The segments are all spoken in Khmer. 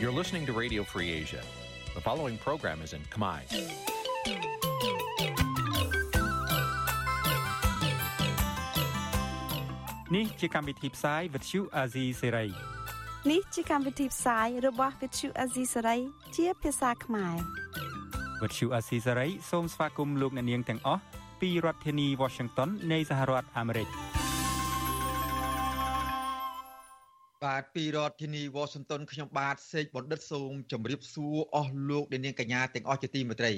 You're listening to Radio Free Asia. The following program is in Khmer. នេះជាកម្មវិធីផ្សាយ Vuthu Azizi Serai នេះជាកម្មវិធីផ្សាយរបស់ Vuthu Azizi Serai ជាភាសាខ្មែរ Vuthu Azizi Serai សូមស្វាគមន៍លោកអ្នកនាងទាំងអស់ពីរដ្ឋធានី Washington នៃសហរដ្ឋអាមេរិក បាទពីរដ្ឋធានី Washington ខ្ញុំបាទសេកបណ្ឌិតសូមជម្រាបសួរអស់លោកអ្នកនាងកញ្ញាទាំងអស់ជាទីមេត្រី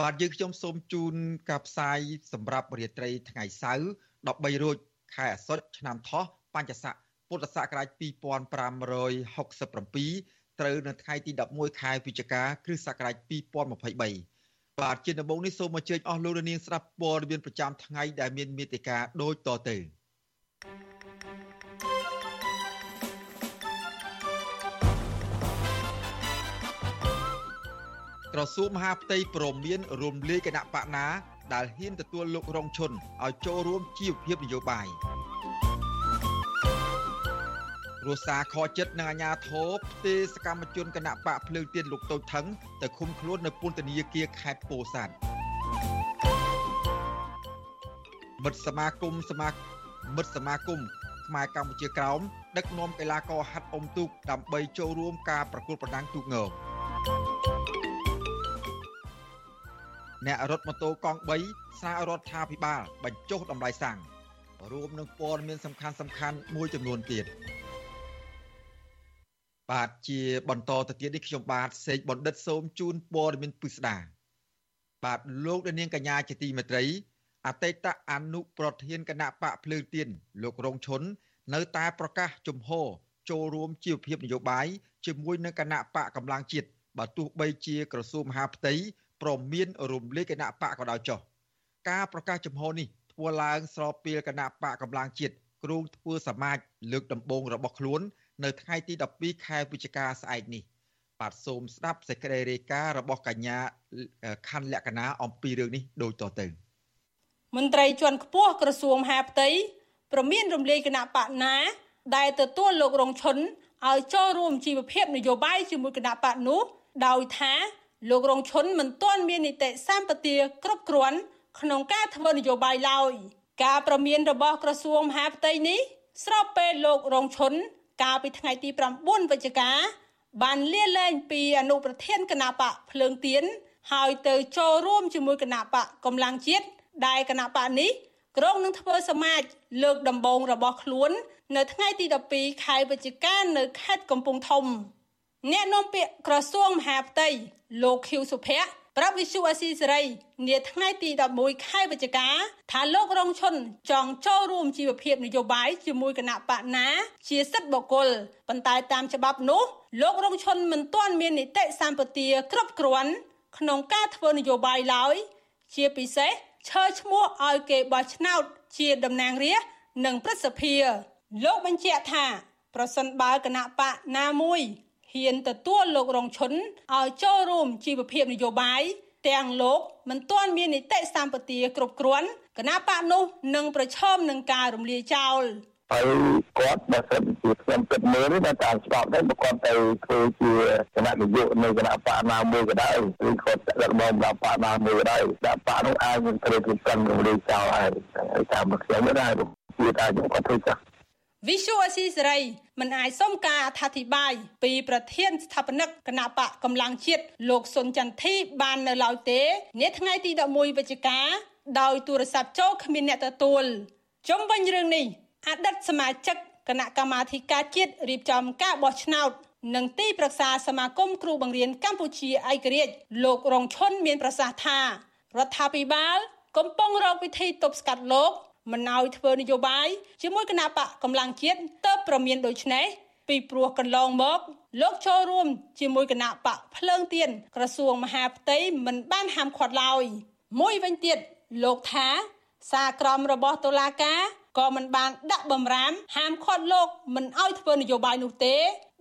បាទយើងខ្ញុំសូមជូនការផ្សាយសម្រាប់រាត្រីថ្ងៃសៅរ៍13រោចខែអាសត់ឆ្នាំថោះបញ្ញស័កពុទ្ធសករាជ2567ត្រូវនៅថ្ងៃទី11ខែវិច្ឆិកាគ្រិស្តសករាជ2023បាទជាដំបូងនេះសូមអញ្ជើញអស់លោកនាងស្ដាប់ព័ត៌មានប្រចាំថ្ងៃដែលមានមេតិការដូចតទៅ ក្រសួងមហាផ្ទៃព្រមានរំលាយគណៈបកណាដែលហ៊ានទទួលលោករងឈុនឲ្យចូលរួមជីវភាពនយោបាយរសាខចិត្តនឹងអាញាធរផ្ទេសកម្មជនគណៈបកភ្លើងទៀនលោកតូចថងទៅឃុំខ្លួននៅពន្ធនាគារខេត្តពោធិ៍សាត់មិត្តសមាគមសមាមិត្តសមាគមខ្មែរកម្ពុជាក្រោមដឹកនាំកីឡាករហាត់អុំទូកដើម្បីចូលរួមការប្រកួតប្រដាំងទូកង អ្នករត់ម៉ូតូកង់3សាររដ្ឋាភិបាលបញ្ចុះតម្លៃសាំងរួមនឹងព័ត៌មានសំខាន់សំខាន់មួយចំនួនទៀតបាទជាបន្តទៅទៀតនេះខ្ញុំបាទសេកបណ្ឌិតសូមជូនព័ត៌មានពិស្ដាបាទលោកនាងកញ្ញាជាទីមេត្រីអតីតអនុប្រធានគណៈបកភ្លើងទៀនលោករងឈុននៅតែប្រកាសជំហរចូលរួមជីវភាពនយោបាយជាមួយនឹងគណៈបកកម្លាំងជាតិបើទោះបីជាក្រសួងមហាផ្ទៃ ព្រមមានរំលាយគណៈបកក៏ដោយចុះការប្រកាសចំហនេះធ្វើឡើងស្របពេលគណៈបកកម្លាំងជាតិគ្រងធ្វើសមាជលើកដំបូងរបស់ខ្លួននៅថ្ងៃទី12ខែវិច្ឆិកាស្អែកនេះបាទសូមស្ដាប់សេចក្តីរាយការណ៍របស់កញ្ញាខណ្ឌលក្ខណាអំពីរឿងនេះដូចតទៅមន្ត្រីជាន់ខ្ពស់ក្រសួងមហាផ្ទៃប្រមានរំលាយគណៈបកណា ដែលទទួលលោករងឈុនឲ្យចូលរួមជីវភាពនយោបាយជាមួយគណៈបកនោះដោយថា លោករងឈុនមិនទាន់មាននីតិសម្បទាគ្រប់គ្រាន់ក្នុងការធ្វើនយោបាយឡើយការប្រមានរបស់ក្រសួងមហាផ្ទៃនេះស្របពេលលោករងឈុនកាលពីថ្ងៃទី9វិច្ឆិកា បានលាលែងពីអនុប្រធានគណៈបកភ្លើងទៀនហើយទៅចូលរួមជាមួយគណៈបកកម្លាំងជាតិដែលគណៈបកនេះក្រុងនឹងធ្វើសមាជលើកដំបូងរបស់ខ្លួន នៅថ្ងៃទី12ខែវិច្ឆិកានៅខេត្តកំពង់ធំ អ្នកនាំពាក្យក្រសួងមហាផ្ទៃលោកខៀវសុភ័ក្រប្រាប់វិសុអាស៊ីសេរីនាថ្ងៃទី11ខែវិច្ឆិកាថាលោករងឈុនចង់ចូលរួមជីវភាពនយោបាយជាមួយគណៈបកណា ជាសិទ្ធិបុគ្គលប៉ុន្តែតាមច្បាប់នោះលោករងឈុនមិនទាន់មាននីតិសម្បទាគ្រប់គ្រាន់ក្នុងការធ្វើនយោបាយឡើយ ជាពិសេសឈើឈ្មោះឲ្យគេបោះឆ្នោត ជាតំណាងរាស្ត្រនិងព្រឹទ្ធសភាលោកបញ្ជាក់ថាប្រសិនបើគណៈបកណាមួយ ហ៊ានទទួលលោករងឈុនឲ្យចូលរួមជីវភាពនយោបាយទាំងលោកមិនទាន់មាននីតិសម្បទាគ្រប់គ្រាន់គណៈបកនោះនឹងប្រឈមនឹងការរំលាយចោលហើយគាត់បើសិនជាខ្ញុំគិតមើលនេះតាមច្បាប់ដែរបើគាត់ទៅធ្វើជាគណៈនាយកនៅគណៈបកណាមួយក៏ដោយឬគាត់ដឹកនាំដល់បកណាមួយក៏ដោយដាក់បកនោះអាចនឹងត្រូវគេកាន់រំលាយចោលហើយតាមខ្ញុំដែរគឺថាខ្ញុំគាត់ធ្វើចាស់ វិសុអស៊ីសេរីមិនអាចសុំការអធិប្បាយពីប្រធានស្ថាបនិកគណៈបកកម្លាំងជាតិលោកសុនចន្ទធីបាននៅឡើយទេនាថ្ងៃទី11វិច្ឆិកាដោយទូរស័ព្ទចូលគ្មានអ្នកទទួលជុំវិញរឿងនេះអតីតសមាជិកគណៈកម្មាធិការជាតិរៀបចំការបោះឆ្នោតនិងទីប្រឹក្សាសមាគមគ្រូបង្រៀនកម្ពុជាឯករាជ្យលោករងឈុនមានប្រសាសន៍ថារដ្ឋាភិបាល កំពុងរកវិធីទប់ស្កាត់លោក មិនឲ្យធ្វើនយោបាយជាមួយគណៈបកកម្លាំងជាតិទៅប្រមានដូចនេះពីព្រោះកន្លងមកលោកចូលរួមជាមួយគណៈបកភ្លើងទៀនក្រសួងមហាផ្ទៃមិនបានហាមឃាត់ឡើយមួយវិញទៀតលោកថាសារក្រមរបស់តុលាការក៏មិនបានដាក់បំរាមហាមឃាត់លោកមិនឲ្យធ្វើនយោបាយនោះទេ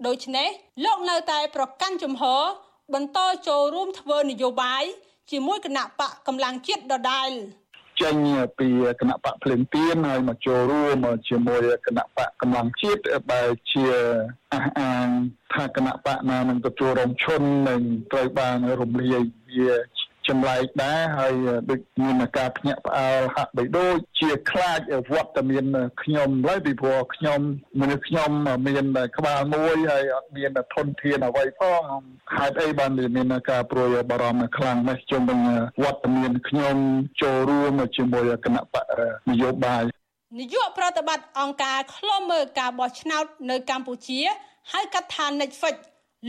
ដូច្នេះលោកនៅតែប្រកាន់ជំហរបន្តចូលរួមធ្វើនយោបាយជាមួយគណៈបកកម្លាំងជាតិដដែល ចេញពីគណៈបកភ្លឹងទៀនហើយមកចូលរួមជាមួយគណៈបកកម្លាំងជាតិបែរជាអះអាងថាគណៈបកណានឹងទទួលរងឈុននឹងត្រូវបានរំលាយវា ចម្លែកដែរហើយដូចមានការភ្ញាក់ផ្អើលហាក់បីដូចជាខ្លាចវត្តតែមានខ្ញុំឡើយពីព្រោះខ្ញុំមនុស្សខ្ញុំមានក្បាលមួយហើយអត់មានធនធានអ្វីផងហេតុអីបានមានការព្រួយបារម្ភខ្លាំងណាស់ជុំវិញវត្តមានខ្ញុំចូលរួមជាមួយគណៈបកនយោបាយនាយកប្រតិបត្តិអង្គការឃ្លាំមើលការបោះឆ្នោតនៅកម្ពុជាហៅកាត់ថា Netflix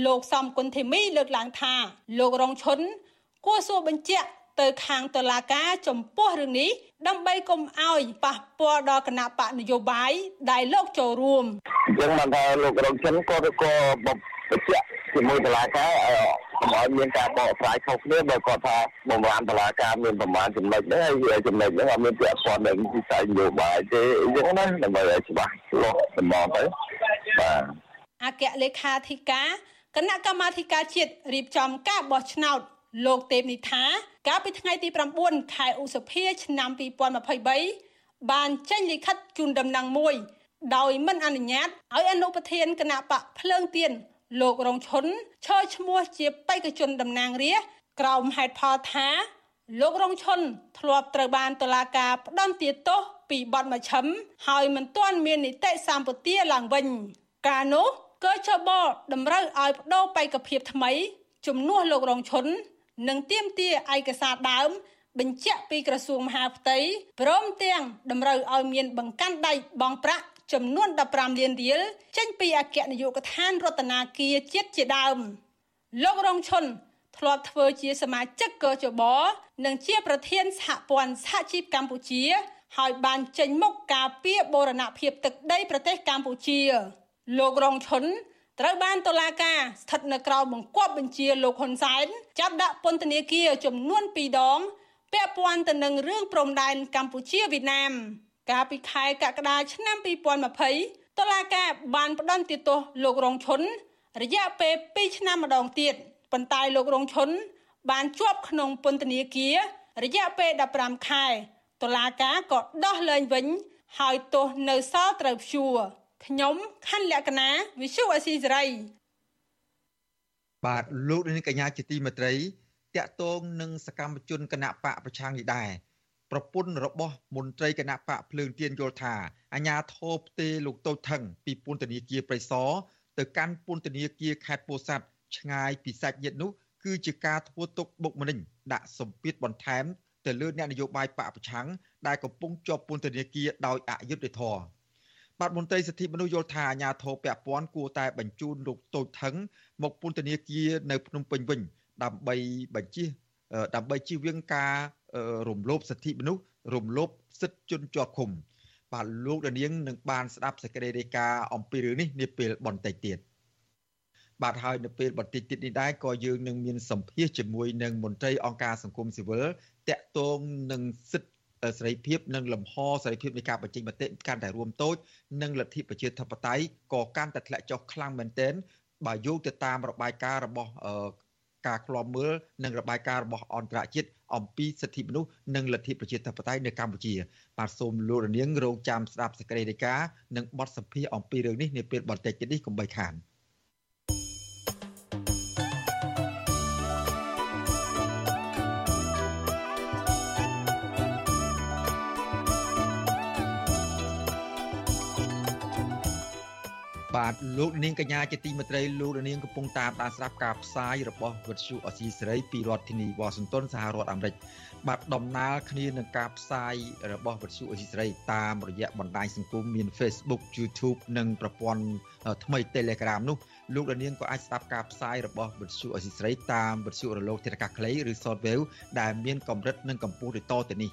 លោកសំគុណធីមីលើកឡើងថា លោករងឈុន គួរសួរបញ្ជាក់ទៅខាងតុលាការចំពោះរឿងនេះដើម្បីកុំឲ្យប៉ះពាល់ដល់គណៈបកនយោបាយដែលលោកចូលរួមអញ្ចឹងបានថាលោករងចិនក៏ក៏បញ្ជាក់ជាមួយតុលាការឲ្យកុំឲ្យមានការបកស្រាយខុសគ្នាបើគាត់ថាបំរានតុលាការមានប្រមាណចំណុចនេះហើយចំណុចនេះអត់មានពាក់ព័ន្ធនឹងវិស័យនយោបាយទេអញ្ចឹងណាដើម្បីឲ្យច្បាស់លាស់ដំណងទៅបាទអគ្គលេខាធិការគណៈកម្មាធិការជាតិរៀបចំការបោះឆ្នោត លោកទេពនិថាកាលពីថ្ងៃទី9ខែឧសភាឆ្នាំ2023បានចេញលិខិតជូនដំណឹងមួយ ដោយមិនអនុញ្ញាតឲ្យអនុប្រធានគណៈបកភ្លើងទៀនលោករងឈុនឈរឈ្មោះជាបេក្ខជនតំណាងរាស្ត្រក្រោមហេតុផលថាលោករងឈុនធ្លាប់ត្រូវបានតុលាការផ្តន្ទាទោសពីបទមជ្ឈិមហើយមិនទាន់មាននីតិសម្បទាឡើងវិញការនោះកើចបតម្រូវឲ្យបដូរបេក្ខភាពថ្មីជំនួសលោករងឈុន និងទាមទារឯកសារដើមបញ្ជាក់ពីក្រសួងមហាផ្ទៃព្រមទាំងតម្រូវឲ្យមានបង្កាន់ដៃបង់ប្រាក់ចំនួន15លានរៀលចេញពីអគ្គនាយកដ្ឋានរដ្ឋាភិបាលជាតិជាដើមលោករងឈុនធ្លាប់ធ្វើជាសមាជិកកជបនិងជា ប្រធានសហព័ន្ធសហជីពកម្ពុជា ហើយបានចេញមុខការពារបូរណភាពទឹកដីប្រទេសកម្ពុជា លោករងឈុន ត្រូវបានតុលាការស្ថិតនៅក្រោមបង្គាប់បញ្ជាលោកហ៊ុនសែនចាប់ដាក់ពន្ធនាគារចំនួន2ដងពាក់ព័ន្ធទៅនឹងរឿងព្រំដែនកម្ពុជាវៀតណាមកាលពីខែកក្កដាឆ្នាំ2020តុលាការបានផ្តន្ទាទោសលោករងឈុនរយៈពេល2ឆ្នាំម្ដងទៀតប៉ុន្តែលោករងឈុនបានជាប់ក្នុងពន្ធនាគាររយៈពេល15ខែតុលាការក៏ដោះលែងវិញ ហើយទោសនៅសល់ត្រូវព្យួរ ខ្ញុំខណ្ឌលក្ខណាវិសុអេស៊ីសេរីបាទលោកនាងកញ្ញាជាទីមេត្រីតកតងនឹងសកម្មជនគណៈបកប្រឆាំងនេះដែរប្រពន្ធរបស់មន្ត្រីគណៈបកភ្លើងទៀនយល់ថាអាញាធរផ្ទេលោកតូចថងពីពន្ធនាគារប្រៃសណទៅកាន់ពន្ធនាគារខេត្តពោធិ៍សាត់ឆ្ងាយពីសាច់ញាតិនោះគឺជាការធ្វើទុកបុកម្នេញដាក់សម្ពាធបន្ថែមទៅលើអ្នកនយោបាយបកប្រឆាំងដែលកំពុងជាប់ពន្ធនាគារដោយអយុត្តិធម៌ បាទមន្ត្រីសិទ្ធិមនុស្សយល់ថាអាញាធរពពាន់គួរតែបញ្ជូនលោកតូចថងមកពន្ធនាគារនៅភ្នំពេញវិញដើម្បីបញ្ជាដើម្បីជៀសវាងការរំលោភសិទ្ធិមនុស្សរំលោភសិទ្ធិជនជាប់ឃុំបាទលោកដានាងនឹងបានស្ដាប់សេចក្តីរាយការណ៍អំពីរឿងនេះនាពេលបន្តិចទៀតបាទហើយនៅពេលបន្តិចទៀតនេះដែរក៏យើងនឹងមានសម្ភាសជាមួយនឹងមន្ត្រីអង្គការសង្គមស៊ីវិលតាក់ទងនឹងសិទ្ធិ សេរីភាពនិងលំហសេរីភាពនៃការបញ្ចេញមតិកាន់តែរួមតូចនិងលទ្ធិប្រជាធិបតេយ្យក៏កាន់តែធ្លាក់ចុះខ្លាំងមែនទែនបើយោងទៅតាមរបាយការណ៍របស់ការឃ្លាំមើលនិងរបាយការណ៍របស់អន្តរជាតិអំពីសិទ្ធិមនុស្សនិងលទ្ធិប្រជាធិបតេយ្យនៅកម្ពុជាបាទសូមលោករនាងរងចាំស្ដាប់សេចក្តីរាយការណ៍និងបទសម្ភាសន៍អំពីរឿងនេះនាពេលបន្តិចទៀតនេះកុំបីខាន។ បាទលោកនាងកញ្ញាជាទីមេត្រីលោកនាងកំពុងតាមដានស្ដាប់ការផ្សាយរបស់វិទ្យុអសីសេរីពីរដ្ឋធានីវ៉ាស៊ីនតោនសហរដ្ឋអាមេរិកបាទដំណើរគ្នានឹងការផ្សាយរបស់វិទ្យុអសីសេរីតាមរយៈបណ្ដាញសង្គមមាន Facebook YouTube និងប្រព័ន្ធថ្មី Telegram នោះលោកនាងក៏អាចស្ដាប់ការផ្សាយរបស់វិទ្យុអសីសេរីតាមវិទ្យុរលកធាតុអាកាសខ្លីឬ Shortwave ដែលមានកម្រិតនិងកម្ពស់ដូចតទៅនេះ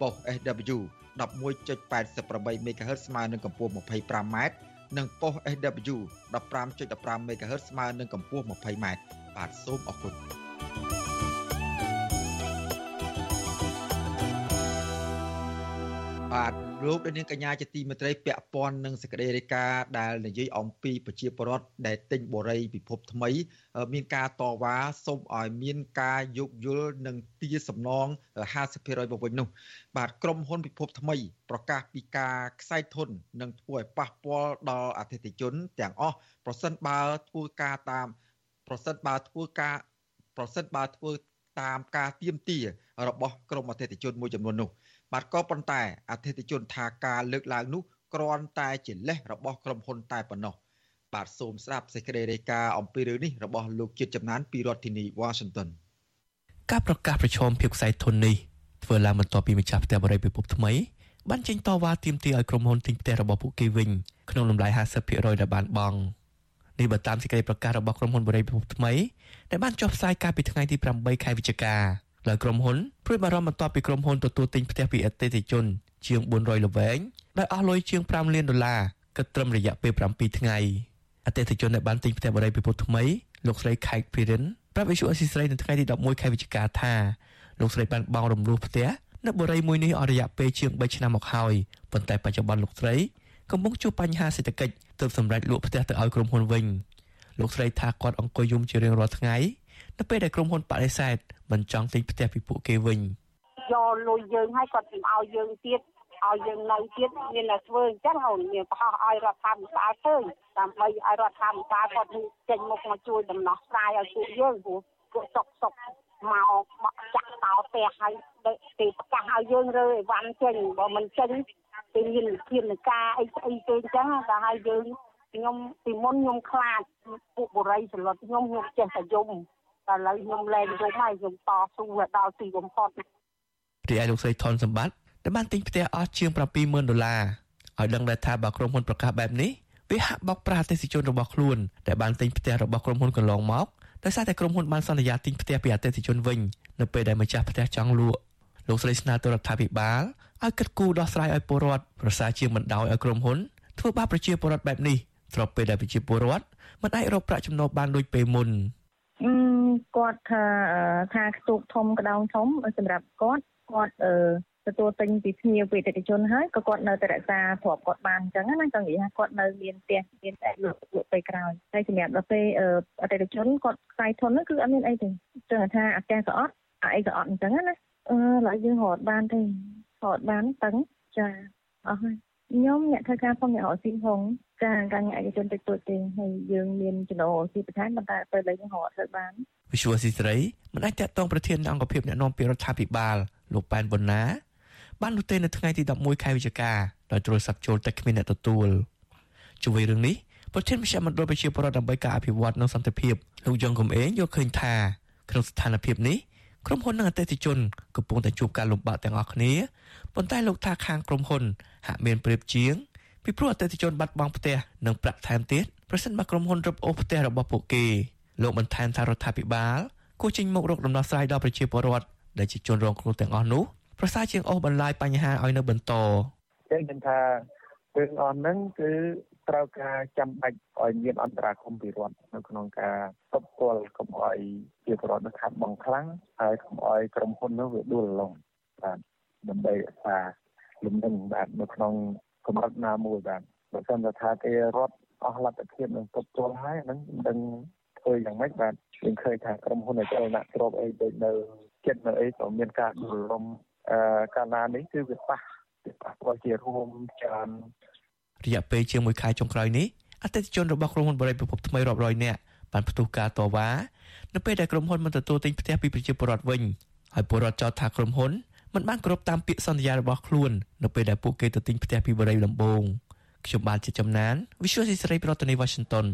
ប៉ុស SW 11.88 MHz ស្មើនឹងកម្ពស់ 25m និងប៉ុស SW 15.15 MHz ស្មើនឹងកម្ពស់ 20m បាទសូមអរគុណ បាទលោកនាងកញ្ញាជាទីមេត្រីពាក់ព័ន្ធនឹងសេចក្តីរាយការណ៍ដែលនិយាយអំពីប្រជាពលរដ្ឋដែលទិញបូរីពិភពថ្មី មានការតវ៉ាសូមឲ្យមានការយោគយល់និងទាសំណង50%មកវិញនោះ បាទក្រុមហ៊ុនពិភពថ្មី ប្រកាសពីការខ្សែធននិងធ្វើឲ្យប៉ះពាល់ដល់អតិថិជនទាំងអស់ប្រសិនបើធ្វើការតាម ប្រសិនបើធ្វើការប្រសិនបើធ្វើតាមការទៀមទារបស់ក្រុមអតិថិជនមួយចំនួននោះ បាទក៏ប៉ុន្តែអធិតិជនថាការលើកឡើងនោះគ្រាន់តែជាលេសរបស់ក្រុមហ៊ុនតែប៉ុណ្ណោះបាទសូមស្ដាប់សេចក្តីរាយការណ៍អំពីរឿងនេះរបស់លោកជាតិចំណានពីរដ្ឋធានី Washington ការប្រកាសប្រឈមភាពខ្សែធននេះធ្វើឡើងបន្ទាប់ពីម្ចាស់ផ្ទះបរិយាពិភពថ្មីបានចេញតវ៉ាទាមទារឲ្យក្រុមហ៊ុនទិញផ្ទះរបស់ពួកគេវិញក្នុងតម្លៃ50%ដែលបានបង់នេះបើតាមសេចក្តីប្រកាសរបស់ក្រុមហ៊ុនបរិយាពិភពថ្មីដែលបានចុះផ្សាយកាលពីថ្ងៃទី8ខែវិច្ឆិកា ដោយក្រុមហ៊ុនព្រួយបារម្ភបន្ទាប់ពីក្រុមហ៊ុនទទួលទិញផ្ទះពីអតិថិជន ជាង400ល្វែងដោយអស់លុយជាង5លានដុល្លារគិតត្រឹមរយៈពេល7ថ្ងៃអតិថិជនដែលបានទិញផ្ទះបរិយាពិភពថ្មីលោកស្រីខេកភីរិនប្រាប់វិសុអស៊ីស្រីនៅថ្ងៃទី11ខែវិច្ឆិកាថាលោកស្រីបានបង់រំលោះផ្ទះនៅបរិយាមួយនេះអស់រយៈពេលជាង3ឆ្នាំមកហើយប៉ុន្តែបច្ចុប្បន្នលោកស្រីកំពុងជួបបញ្ហាសេដ្ឋកិច្ចទើបសម្រេចលក់ផ្ទះទៅឲ្យក្រុមហ៊ុនវិញលោកស្រីថាគាត់អង្គុយយំជារៀងរាល់ថ្ងៃ នៅពេលដែលក្រុមហ៊ុនបដិសេធមិនចង់ទិញផ្ទះពីពួកគេវិញយកលុយយើងឲ្យគាត់មិនឲ្យយើងទៀតឲ្យយើងនៅទៀតមានតែធ្វើអញ្ចឹងអូនមានប្រហោះឲ្យរដ្ឋាភិបាលឃើញដើម្បីឲ្យរដ្ឋាភិបាលគាត់ចេញមុខមកជួយដំណោះស្រាយឲ្យពួកយើងព្រោះពួកសុកសុកមកបកចាក់តោផ្ទះឲ្យទីប្រកាសឲ្យយើងរើអីវ៉ាន់ចេញបើមិនចេញពីមានវិធានការអីស្អីទេអញ្ចឹងតែឲ្យយើងខ្ញុំពីមុនខ្ញុំខ្លាចពួកបុរីសន្លត់ខ្ញុំខ្ញុំចេះតែយំតែ ឥឡូវខ្ញុំលែងយំហើយខ្ញុំតស៊ូដល់ទីបំផុតរីឯលោកស្រីថនសម្បត្តិដែលបានទិញផ្ទះអស់ជាង70000ដុល្លារឲ្យដឹងដែរថាបើក្រុមហ៊ុនប្រកាសបែបនេះវាហាក់បោកប្រាស់អតិថិជនរបស់ខ្លួនដែលបានទិញផ្ទះរបស់ក្រុមហ៊ុនកន្លងមកដោយសារតែក្រុមហ៊ុនបានសន្យាទិញផ្ទះពីអតិថិជនវិញនៅពេលដែលម្ចាស់ផ្ទះចង់លក់លោកស្រីស្នើទៅរដ្ឋាភិបាលឲ្យគិតគូរដោះស្រាយឲ្យពលរដ្ឋប្រសើរជាមិនដោយឲ្យក្រុមហ៊ុនធ្វើបាបប្រជាពលរដ្ឋបែបនេះស្របពេលដែលប្រជាពលរដ្ឋមិនអាចរកប្រាក់ចំណូលបានដូចពេលមុន គាត់ថាថាខ្ទូកធំក្តោងធំសម្រាប់គាត់គាត់អឺទទួលទិញពីភ្ញៀវពីអតិថិជនហើយក៏គាត់នៅតែរក្សាទ្រព្យគាត់បានអញ្ចឹងណាចង់និយាយថាគាត់នៅមានផ្ទះមានតែលក់លក់ទៅក្រោយហើយសម្រាប់ដល់ពេលអតិថិជនគាត់ខ្សែធនគឺអត់មានអីទេចឹងថាអាកាសក៏អត់អាអីក៏អត់អញ្ចឹងណាអឺឡើយយើងរត់បានទេរត់បានតឹងចាអស់ហើយខ្ញុំអ្នកធ្វើការផងអ្នករកស៊ីផង ចាការងារឯកជនតិចតួចទេហើយយើងមានចំណូលស៊ីបន្ថែមប៉ុន្តែពេលនេះយើងរកធ្វើបានវិសុវស៊ីស្រីមិនអាចតតងប្រធានអង្គភិបអ្នកនាំពាក្យរដ្ឋាភិបាលលោកប៉ែនប៊ុនណា បាននោះទេនៅថ្ងៃទី11ខែវិច្ឆិកាដោយទូរស័ព្ទចូលតែគ្មានអ្នកទទួលជួយរឿងនេះប្រធានវិជ្ជាមណ្ឌលប្រជាពលរដ្ឋដើម្បីការអភិវឌ្ឍនិងសន្តិភាពលោកយ៉ងកំឯងយល់ឃើញថាក្នុងស្ថានភាពនេះក្រុមហ៊ុននិងអតិថិជនកំពុងតែជួបការលំបាកទាំងអស់គ្នាប៉ុន្តែលោកថាខាងក្រុមហ៊ុនហាក់មានប្រៀបជាង ពីព្រោះអតិថិជនបាត់បង់ផ្ទះនិងប្រាក់ថែមទៀតប្រសិនបើក្រុមហ៊ុនរឹបអូសផ្ទះរបស់ពួកគេលោកបន្ថែមថារដ្ឋាភិបាលគួរចេញមករកដំណោះស្រាយដល់ប្រជាពលរដ្ឋដែលជាជនរងគ្រោះទាំងអស់នោះប្រសើរជាងអូសបន្លាយបញ្ហាឲ្យនៅបន្តចឹងខ្ញុំថារឿងអស់ហ្នឹងគឺត្រូវការចាំបាច់ឲ្យមានអន្តរាគមន៍ពីរដ្ឋនៅក្នុងការទប់ទល់កុំឲ្យជាប្រវត្តិខាត់បងខ្លាំងហើយកុំឲ្យក្រុមហ៊ុននោះវាដួលឡងបាទដើម្បីរក្សាលំនឹងបាទនៅក្នុង កម្រិតណាមួយបាទបើសិនថាគេរត់អស់លទ្ធភាពនឹងទប់ទល់ហើយហ្នឹងមិនធ្វើយ៉ាងម៉េចបាទយើងឃើញថាក្រុមហ៊ុនអចលនៈទ្រព្យអីដូចនៅចិត្តនៅអីក៏មានការដួលរំអឺកាលណានេះគឺវាប៉ះវាប៉ះពាល់ជារួមច្រើនរយៈពេលជាង1ខែចុងក្រោយនេះអតិថិជនរបស់ក្រុមហ៊ុនបរិយាពិភពថ្មីរាប់រយនាក់បានផ្ទុះការតវ៉ានៅពេលដែលក្រុមហ៊ុនមិនទទួលទិញផ្ទះពីប្រជាពលរដ្ឋវិញហើយពលរដ្ឋចោទថាក្រុមហ៊ុន មិនបានគោរពតាមពាក្យសន្យារបស់ខ្លួននៅពេលដែលពួកគេទៅទិញផ្ទះពីបរិយាដំបងខ្ញុំបាទជាចំណាន Visual Society ប្រធានាទី Washington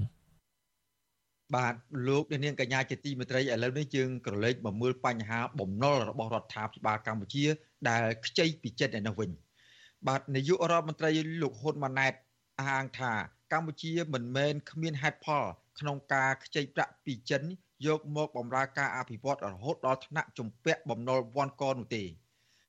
បាទលោកនាងកញ្ញាជាទីមេត្រីឥឡូវនេះយើងក្រឡេកមកមើលបញ្ហាបំណុលរបស់រដ្ឋាភិបាលកម្ពុជា ដែលខ្ចីពីចិត្តឯនោះវិញបាទនាយករដ្ឋមន្ត្រីលោកហ៊ុនម៉ាណែតអះអាងថាកម្ពុជាមិនមែនគ្មានហេតុផល ក្នុងការខ្ចីប្រាក់ពីចិនយកមកបម្រើការអភិវឌ្ឍរហូតដល់ថ្នាក់ជំពាក់បំណុលវ៉ាន់កនោះទេ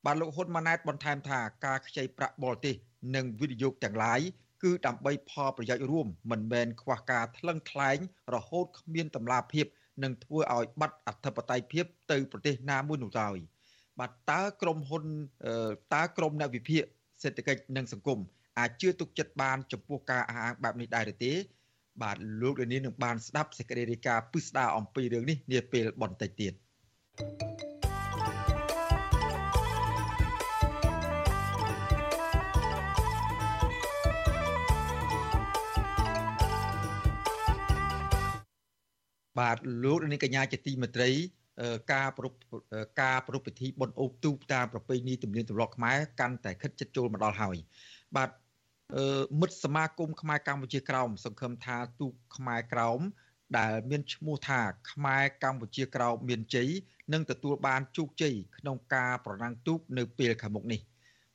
បាទលោកហ៊ុនម៉ាណែតបន្ថែមថាការខ្ចីប្រាក់បរទេសនិងវិនិយោគទាំងឡាយគឺដើម្បីផលប្រយោជន៍រួមមិនមែនខ្វះការថ្លឹងថ្លែងរហូតគ្មានតម្លាភាពនិងធ្វើឲ្យបាត់អធិបតេយ្យភាពទៅប្រទេសណាមួយនោះឡើយបាទតើក្រមហ៊ុនតើក្រមអ្នកវិភាគសេដ្ឋកិច្ចនិងសង្គមអាចជឿទុកចិត្តបានចំពោះការអះអាងបែបនេះដែរឬទេបាទលោកលាននឹងបានស្ដាប់សេចក្តីរាយការណ៍ពិស្ដារអំពីរឿងនេះនាពេលបន្តិចទៀត thank you បាទលោកនាងកញ្ញាជាទីមេត្រីការប្រពការប្រពៃពិធីបុណ្យអូបទូបតាមប្រពៃណីទំនៀមទម្លាប់ខ្មែរកាន់តែខិតជិតចូលមកដល់ហើយបាទមិត្តសមាគមខ្មែរកម្ពុជាក្រោមសង្ឃឹមថាទូកខ្មែរក្រោមដែលមានឈ្មោះថាខ្មែរកម្ពុជាក្រោមមានជ័យនឹងទទួលបានជោគជ័យក្នុងការប្រណាំងទូកនៅពេលខាងមុខនេះ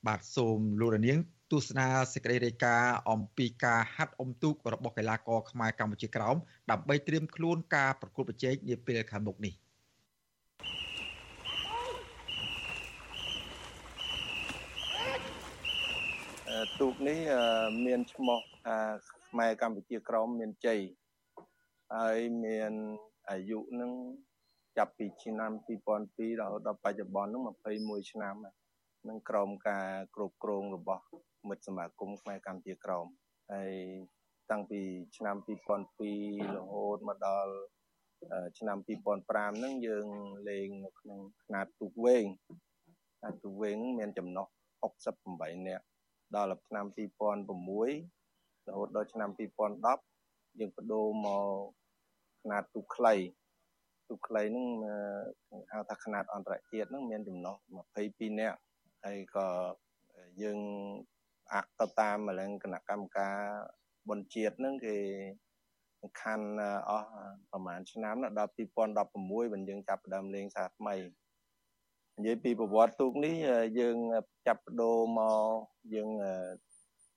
បាទសូមលោករនាង ទស្សនាសេចក្តីរាយការណ៍អំពីការហាត់អុំទូករបស់កីឡាករខ្មែរកម្ពុជាក្រោមដើម្បីត្រៀមខ្លួនការប្រកួតប្រជែងនាពេលខាងមុខនេះទូកនេះមានឈ្មោះថាខ្មែរកម្ពុជាក្រមមានជ័យហើយមានអាយុនឹងចាប់ពីឆ្នាំ2002រហូតដល់បច្ចុប្បន្ននឹង21ឆ្នាំនឹងក្រមការគ្រប់គ្រងរបស់ មិត្តសមាគមខ្មែរកម្ពុជាក្រមហើយតាំងពីឆ្នាំ2002រហូតមកដល់ឆ្នាំ2005ហ្នឹងយើងលេងនៅក្នុងຂະຫນາດទូកវែងຂະຫນາດទូកវែងមានចំណុះ68នាក់ដល់ឆ្នាំ2006រហូតដល់ឆ្នាំ2010យើងបដូរមកຂະຫນາດទូកខ្លីទូកខ្លីហ្នឹងហៅថាຂະຫນາດអន្តរជាតិហ្នឹងមានចំណុះ22នាក់ហើយក៏យើងអក ទៅតាមម្លឹងគណៈកម្មការបុណ្យជាតិហ្នឹងគេសំខាន់អស់ប្រហែលឆ្នាំដល់2016បានយើងចាប់ផ្ដើមលេងសារថ្មីនិយាយពីប្រវត្តិទូកនេះយើងចាប់បដូរមកយើង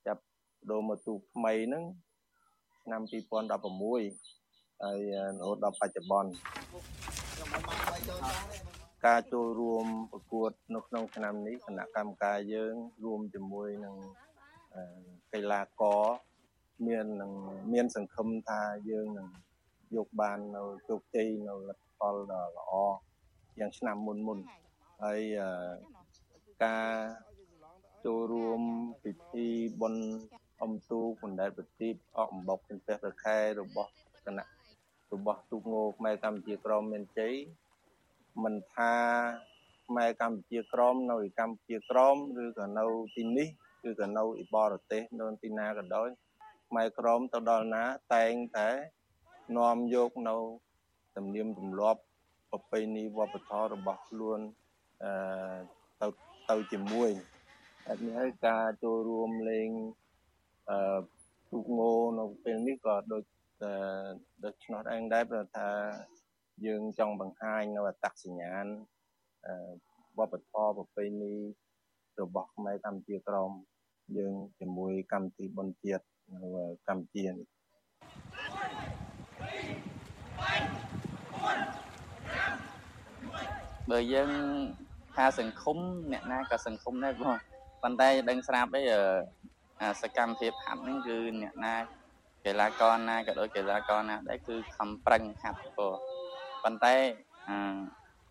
ចាប់បដូរមកទូកថ្មីហ្នឹងឆ្នាំ2016ហើយរហូតដល់បច្ចុប្បន្ន ការចូលរួមប្រកួតនៅក្នុងឆ្នាំនេះគណៈកម្មការយើងរួមជាមួយនឹងកីឡាករមាននឹងមានសង្ឃឹមថាយើងនឹងយកបាននៅជោគជ័យនៅលទ្ធផលដ៏ល្អយ៉ាងឆ្នាំមុនមុនហើយការចូលរួមពិធីបុណ្យអំទូបណ្ដែតប្រទីបអកអំបុកទាំងព្រះប្រខែរបស់គណៈរបស់ទូកងោខ្មែរកម្ពុជាក្រមមានជ័យ មិនថាខ្មែរកម្ពុជាក្រមនៅកម្ពុជាក្រមឬក៏នៅទីនេះគឺក៏នៅបរទេសនៅទីណាក៏ដោយខ្មែរក្រមទៅដល់ណាតែងតែនាំយកនៅទំនៀមទម្លាប់ប្រពៃណីវប្បធម៌របស់ខ្លួនអឺទៅទៅជាមួយហើយនេះហើយការចូលរួមលេងអឺទូកងោនៅពេលនេះក៏ដូចដូច្នោះឯងដែរព្រោះថា យើងចង់បង្ហាញនៅអត្តសញ្ញាណវប្បធម៌ប្រពៃណីរបស់ខ្មែរកម្ពុជាក្រមយើងជាមួយកម្មវិធីបុណ្យជាតិនៅកម្ពុជានេះបើយើងថាសង្គមអ្នកណាក៏សង្គមដែរបងប៉ុន្តែដឹងស្រាប់អីសកម្មភាពហាត់ហ្នឹងគឺអ្នកណាកីឡាករណាក៏ដូចកីឡាករណាដែរគឺខំប្រឹងហាត់ព្រោះ ប៉ុន្តែ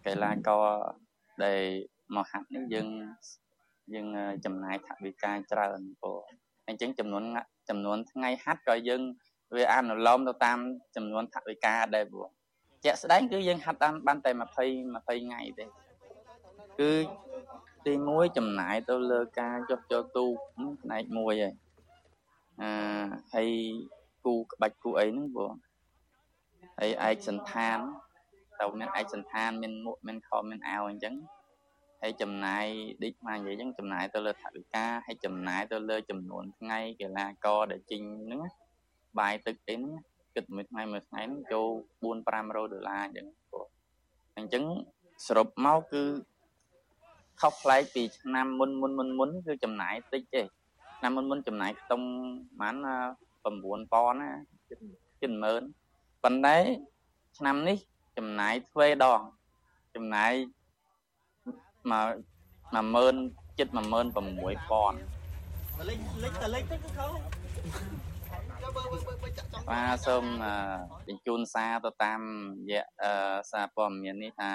កីឡាករដែលមកហាត់នេះយើងយើងចំណាយថវិកាច្រើនព្រោះអញ្ចឹងចំនួនចំនួនថ្ងៃហាត់ក៏យើងវាអនុលោមទៅតាមចំនួនថវិកាដែរព្រោះជាក់ស្ដែងគឺយើងហាត់តាមបានតែ20 20ថ្ងៃទេគឺទី1ចំណាយទៅលើការចុះចូលទូកផ្នែកមួយហើយអឺហើយគូក្បាច់គូអីហ្នឹងព្រោះហើយឯកសន្តាន ទៅមានឯកសន្តានមានមួកមានខោមានអាវអញ្ចឹងហើយចំណាយដូចមកនិយាយអញ្ចឹងចំណាយទៅលើថវិកាហើយចំណាយទៅលើចំនួនថ្ងៃកីឡាករដែលចេញហ្នឹងបាយទឹកអីហ្នឹងគិតមួយថ្ងៃមួយថ្ងៃហ្នឹងចូល4 500ដុល្លារអញ្ចឹងព្រោះអញ្ចឹងសរុបមកគឺខុសប្លែកពីឆ្នាំមុនមុនមុនមុនគឺចំណាយតិចទេឆ្នាំមុនមុនចំណាយខ្ទង់ប្រហែល9000ណាជិត10000ប៉ុន្តែឆ្នាំនេះ ចំណាយទ្វេដងចំណាយមក10000ចិត្ត16000លេខលេខតលេខទៅគឺខុសបាទសូមបញ្ជូនសារទៅតាមរយៈសារព័ត៌មាននេះថា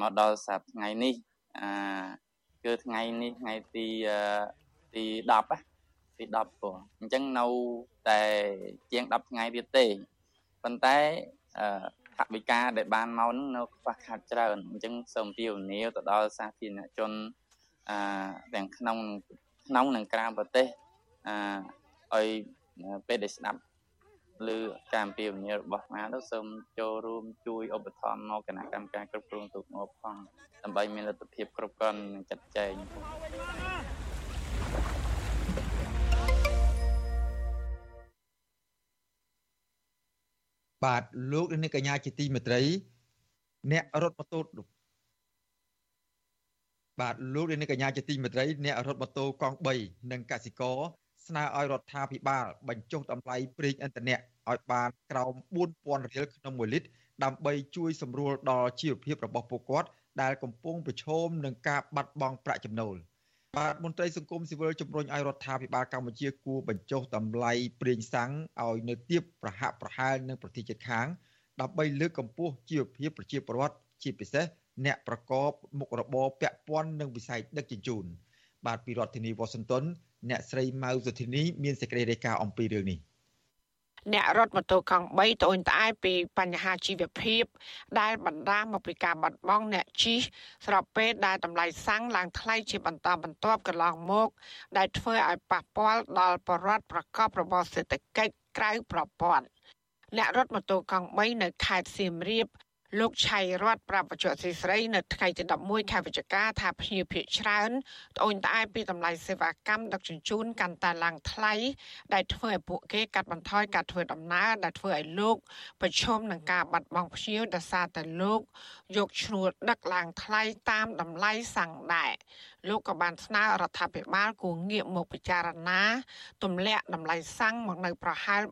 មកដល់សប្តាហ៍ថ្ងៃនេះអាគឺថ្ងៃនេះថ្ងៃទីទី10ទី10ព្រោះអញ្ចឹងនៅតែជាង10ថ្ងៃទៀតទេប៉ុន្តែ ថវិកាដែលបានមកនឹងនៅខ្វះខាតច្រើនអញ្ចឹងសូមពីវនាវទៅដល់សាធារណជនអឺទាំងក្នុងក្នុងនិងក្រៅប្រទេសអឺឲ្យពេលដែលស្ដាប់ឬការអំពាវនាវរបស់អាទៅសូមចូលរួមជួយឧបត្ថម្ភមកគណៈកម្មការគ្រប់គ្រងទូកងបផងដើម្បីមានលទ្ធភាពគ្រប់គ្រាន់និងចាត់ចែង បាទលោកនាងកញ្ញាជាទីមេត្រី អ្នករត់ម៉ូតូបាទលោកនាងកញ្ញាជាទីមេត្រីអ្នករត់ម៉ូតូកង់3និងកសិករស្នើឲ្យរដ្ឋាភិបាល បញ្ចុះតម្លៃប្រេងឥន្ធនៈឲ្យបានក្រោម4000រៀលក្នុង1លីត្រដើម្បីជួយសម្រួលដល់ជីវភាពរបស់ពលរដ្ឋដែលកំពុងប្រឈមនឹងការបាត់បង់ប្រាក់ចំណូល បាទមន្ត្រីសង្គមស៊ីវិលជំរុញឲ្យរដ្ឋាភិបាលកម្ពុជាគួរបញ្ចុះតម្លៃប្រេងសាំងឲ្យនៅទាបប្រហាក់ប្រហែលនឹងប្រទេសជិតខាងដើម្បីលើកកម្ពស់ជីវភាពប្រជាពលរដ្ឋជាពិសេសអ្នកប្រកបមុខរបរពាក់ព័ន្ធនឹងវិស័យដឹកជញ្ជូនបាទពីរដ្ឋធានីវ៉ាស៊ីនតោនអ្នកស្រីម៉ៅសុធីនីមានសេចក្តីរាយការណ៍អំពីរឿងនេះ អ្នករត់ម៉ូតូកង់3ត្អូញត្អែពីបញ្ហាជីវភាព ដែលបណ្ដាលមកពីការបាត់បង់អ្នកជិះស្របពេលដែលតម្លៃសាំងឡើងថ្លៃជាបន្តបន្ទាប់កន្លងមក ដែលធ្វើឲ្យប៉ះពាល់ដល់បរិវត្តប្រកបរបរសេដ្ឋកិច្ចក្រៅប្រព័ន្ធអ្នករត់ម៉ូតូកង់3នៅខេត្តសៀមរាប លោកឆៃរតប្រាប់បច្ចុប្បន្នស្រីនៅថ្ងៃទី11ខែវិច្ឆិកាថាភ្ញៀវភាគច្រើនត្អូញត្អែពីតម្លៃសេវាកម្មដឹកជញ្ជូនកាន់តែឡើងថ្លៃដែលធ្វើឲ្យពួកគេកាត់បន្ថយការធ្វើដំណើរដែលធ្វើឲ្យលោកប្រឈមនឹងការបាត់បង់ភ្ញៀវដោយសារតែលោកយកឈ្នួលដឹកឡើងថ្លៃតាមតម្លៃសាំងដែរលោកក៏បានស្នើរដ្ឋាភិបាលគួរងាកមកពិចារណាទម្លាក់តម្លៃសាំងមកនៅប្រហែល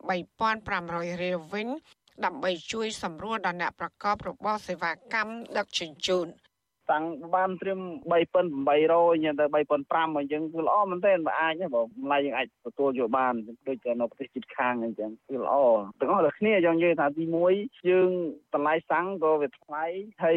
3500រៀលវិញ ដើម្បីជួយសម្រួលដល់អ្នកប្រកបរបរសេវាកម្មដឹកជញ្ជូន តាំងបានត្រៀម3800ញ៉ាំទៅ3500អញ្ចឹងគឺល្អមែនទែនបើអាចបើម្ល៉េះយើងអាចទទួលយកបានដូចនៅប្រទេសជិតខាងអញ្ចឹងគឺល្អទាំងអស់តែគ្នាចង់និយាយថាទី1យើងតម្លៃសាំងក៏វាថ្លៃហើយ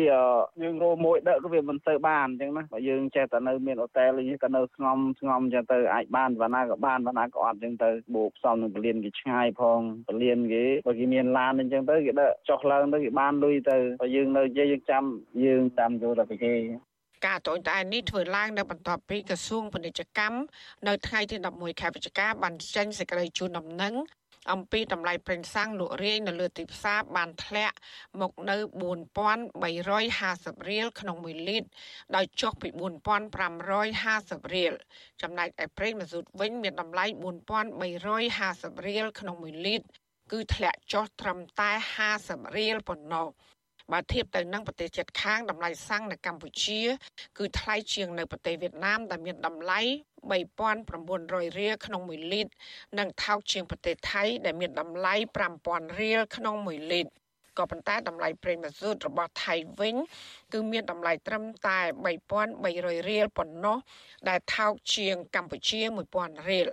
យើងរោមួយដឹកក៏វាមិនទៅបានអញ្ចឹងណាបើយើងចេះតែនៅមានអូតែលនេះក៏នៅស្ងំស្ងំអញ្ចឹងទៅអាចបានបណ្ណាក៏បានបណ្ណាក៏អត់អញ្ចឹងទៅបូកផ្សំនឹងពលានគេឆ្ងាយផងពលានគេបើគេមានឡានអញ្ចឹងទៅគេដឹកចុះឡើងទៅគេបានលុយទៅបើយើងនៅនិយាយយើងចាំយើងតាមយកតែគេការតូនតែនេះធ្វើឡើងនៅបន្ទាប់ពីក្រសួងពាណិជ្ជកម្មនៅថ្ងៃទី11ខែវិច្ឆិកាបានចេញសេចក្តីជូនដំណឹងអំពីតម្លៃប្រេងសាំងលក់រាយនៅលើទីផ្សារបានធ្លាក់មកនៅ4350រៀលក្នុង1លីត្រដោយចុះពី4550រៀលចំណែកឯប្រេងម៉ាស៊ូតវិញមានតម្លៃ4350រៀលក្នុង1លីត្រគឺធ្លាក់ចុះត្រឹមតែ50រៀលប៉ុណ្ណោះ បើធៀបទៅនឹងប្រទេសជិតខាងតម្លៃសាំងនៅកម្ពុជា គឺថ្លៃជាងនៅប្រទេសវៀតណាមដែលមានតម្លៃ3900រៀលក្នុង1លីត្រនិងថោកជាងប្រទេសថៃដែលមានតម្លៃ5000រៀលក្នុង1លីត្រក៏ប៉ុន្តែតម្លៃប្រេងម៉ាស៊ូតរបស់ថៃវិញ គឺមានតម្លៃត្រឹមតែ3300រៀលប៉ុណ្ណោះដែលថោកជាងកម្ពុជា1000រៀល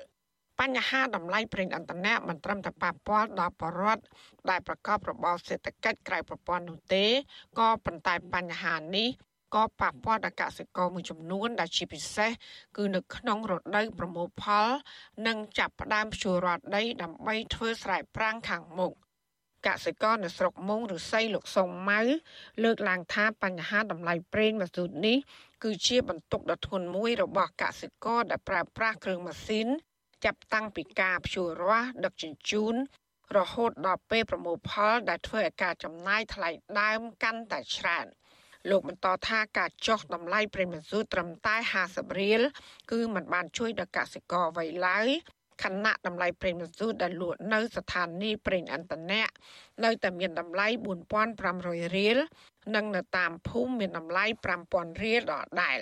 បញ្ហាតម្លៃប្រេងឥន្ធនៈមិនត្រឹមតែប៉ះពាល់ដល់ប្រជាពលរដ្ឋដែលប្រកបរបរសេដ្ឋកិច្ចក្រៅប្រព័ន្ធនោះទេក៏ប៉ុន្តែបញ្ហានេះក៏ប៉ះពាល់ដល់កសិករមួយចំនួន ដែលជាពិសេសគឺនៅក្នុងរដូវប្រមូលផល និងចាប់ផ្ដើមភ្ជួររាស់ដី ដើម្បីធ្វើស្រែប្រាំងខាងមុខកសិករនៅស្រុកមុងឬស័យលោកសុងម៉ៅលើកឡើងថាបញ្ហាតម្លៃប្រេងម៉ាស៊ូតនេះគឺជាបន្ទុកដ៏ធ្ងន់មួយរបស់កសិករដែលប្រើប្រាស់គ្រឿងម៉ាស៊ីន ចាប់តាំងពីការភ្ជួររាស់ដឹកជញ្ជូន រហូតដល់ពេលប្រមូលផល ដែលធ្វើឲ្យការចំណាយថ្លៃដើមកាន់តែច្រើនលោកបន្តថាការចុះតម្លៃប្រេងម៉ាស៊ូតត្រឹមតែ50រៀលគឺมันបានជួយដល់កសិករអ្វីឡើយខណៈតម្លៃប្រេងម៉ាស៊ូតដែលលក់នៅស្ថានីយ៍ប្រេងឥន្ធនៈនៅតែមានតម្លៃ4500រៀលនិងនៅតាមភូមិមានតម្លៃ5000រៀលដដែល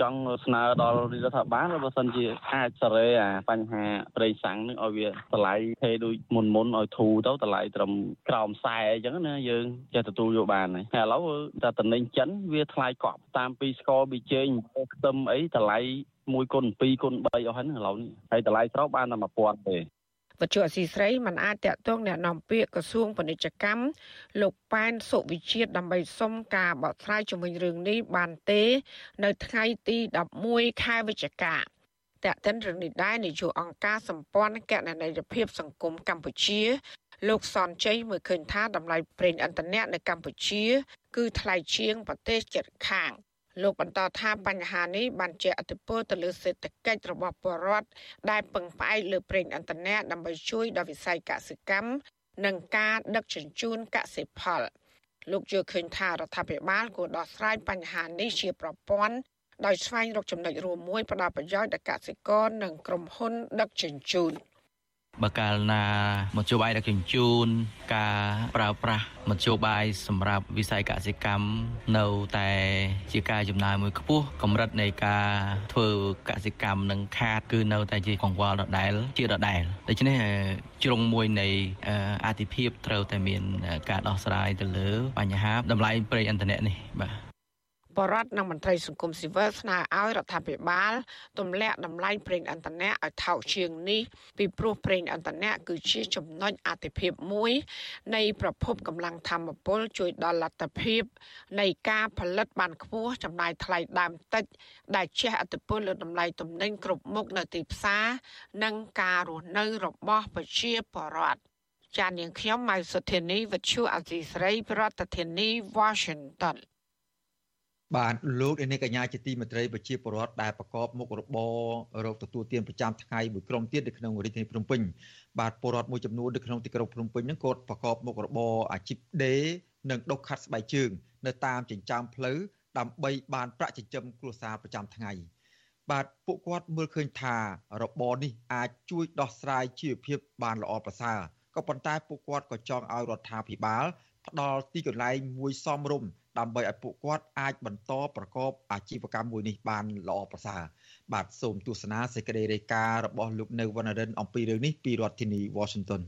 ចង់ស្នើដល់រដ្ឋាភិបាលបើសិនជាអាចសេរីអាបញ្ហាប្រេងសាំងនឹងឲ្យវាតម្លៃថេដូចមុនមុនឲ្យធូរទៅតម្លៃត្រឹមក្រោមខ្សែអញ្ចឹងណាយើងចេះទទួលយកបានហើយឥឡូវតែតំណែងចិនវាថ្លៃកប់តាមពីស្ករប៊ីចេងខ្ទឹមអីតម្លៃ1គុណ2គុណ3អស់ហ្នឹងឥឡូវនេះហើយតម្លៃស្រោបបានតែ1000ទេ វត្ថុអសីស្រីមិនអាចតាក់ទងអ្នកនាំពាក្យក្រសួងពាណិជ្ជកម្មលោកប៉ែនសុវិជាតិដើម្បីសុំការបកស្រាយជំវិញរឿងនេះបានទេ នៅថ្ងៃទី11ខែវិច្ឆិកាតែកតិនរឿងនេះដែរនាយកអង្គការសម្ព័ន្ធកណន័យភាពសង្គមកម្ពុជាលោកសនជ័យមើលឃើញថាតម្លៃប្រេងឥន្ធនៈនៅកម្ពុជា គឺថ្លៃជាងប្រទេសជិតខាង លោកបន្តថាបញ្ហានេះបានជះឥទ្ធិពលទៅលើសេដ្ឋកិច្ចរបស់ពលរដ្ឋដែលពឹងផ្អែកលើប្រេងឥន្ធនៈដើម្បីជួយដល់វិស័យកសិកម្មនិងការដឹកជញ្ជូនកសិផល លោកយល់ឃើញថារដ្ឋាភិបាលគួរដោះស្រាយបញ្ហានេះជាប្រព័ន្ធដោយស្វែងរកចំណុចរួមមួយផ្ដល់ប្រយោជន៍ដល់កសិករនិងក្រុមហ៊ុនដឹកជញ្ជូន។ បើកាលណាមធ្យោបាយដឹកជញ្ជូន ការប្រើប្រាស់មធ្យោបាយសម្រាប់វិស័យកសិកម្មនៅតែជាការចំណាយមួយខ្ពស់កម្រិតនៃការធ្វើកសិកម្មនឹងខាតគឺនៅតែជាកង្វល់ដដែលជាដដែលដូច្នេះជ្រុងមួយនៃអតិភិបត្រូវតែមានការដោះស្រាយទៅលើបញ្ហាតម្លៃប្រេងឥន្ធនៈនេះបាទ បរដ្ឋនិងមន្ត្រីសង្គមស៊ីវិលស្នើឲ្យរដ្ឋាភិបាលទម្លាក់តម្លៃប្រេងឥន្ធនៈឲ្យថោកជាងនេះពីព្រោះប្រេងឥន្ធនៈគឺជាចំណុចអាទិភាពមួយ នៃប្រភពកម្លាំងធម្មពលជួយដល់លទ្ធភាព នៃការផលិតបានខ្ពស់ចំណាយថ្លៃដើមតិច ដែលជះឥទ្ធិពលលើតម្លៃទំនិញគ្រប់មុខនៅទីផ្សារនិងការរស់នៅរបស់ប្រជាពលរដ្ឋចាននាងខ្ញុំម៉ៅសុធានីវិទ្យុអាស៊ីស្រីប្រធានាធិបតី Washington បាទលោកនាងកញ្ញាជាទីមេត្រីប្រជាពលរដ្ឋដែលប្រកបមុខរបររកទទួលទានប្រចាំថ្ងៃមួយក្រុមទៀតនៅក្នុងរាជធានីភ្នំពេញបាទពលរដ្ឋមួយចំនួននៅក្នុងទីក្រុងភ្នំពេញហ្នឹងក៏ប្រកបមុខរបរអាជីពដេរនិងដុសខាត់ស្បែកជើង នៅតាមចិញ្ចើមផ្លូវដើម្បីបានប្រាក់ចិញ្ចឹមគ្រួសារប្រចាំថ្ងៃបាទពួកគាត់មើលឃើញថារបរនេះអាចជួយដោះស្រាយជីវភាពបានល្អប្រសើរក៏ប៉ុន្តែពួកគាត់ក៏ចង់ឲ្យរដ្ឋាភិបាលផ្ដល់ទីកន្លែងមួយសមរម្យ ដើម្បីឲ្យពួកគាត់អាចបន្តប្រកបអាជីវកម្មមួយនេះបានល្អប្រសើរបាទសូមទស្សនាសេចក្តីរាយការណ៍របស់លោកនៅវណ្ណរិនអំពីរឿងនេះពីរដ្ឋធានី Washington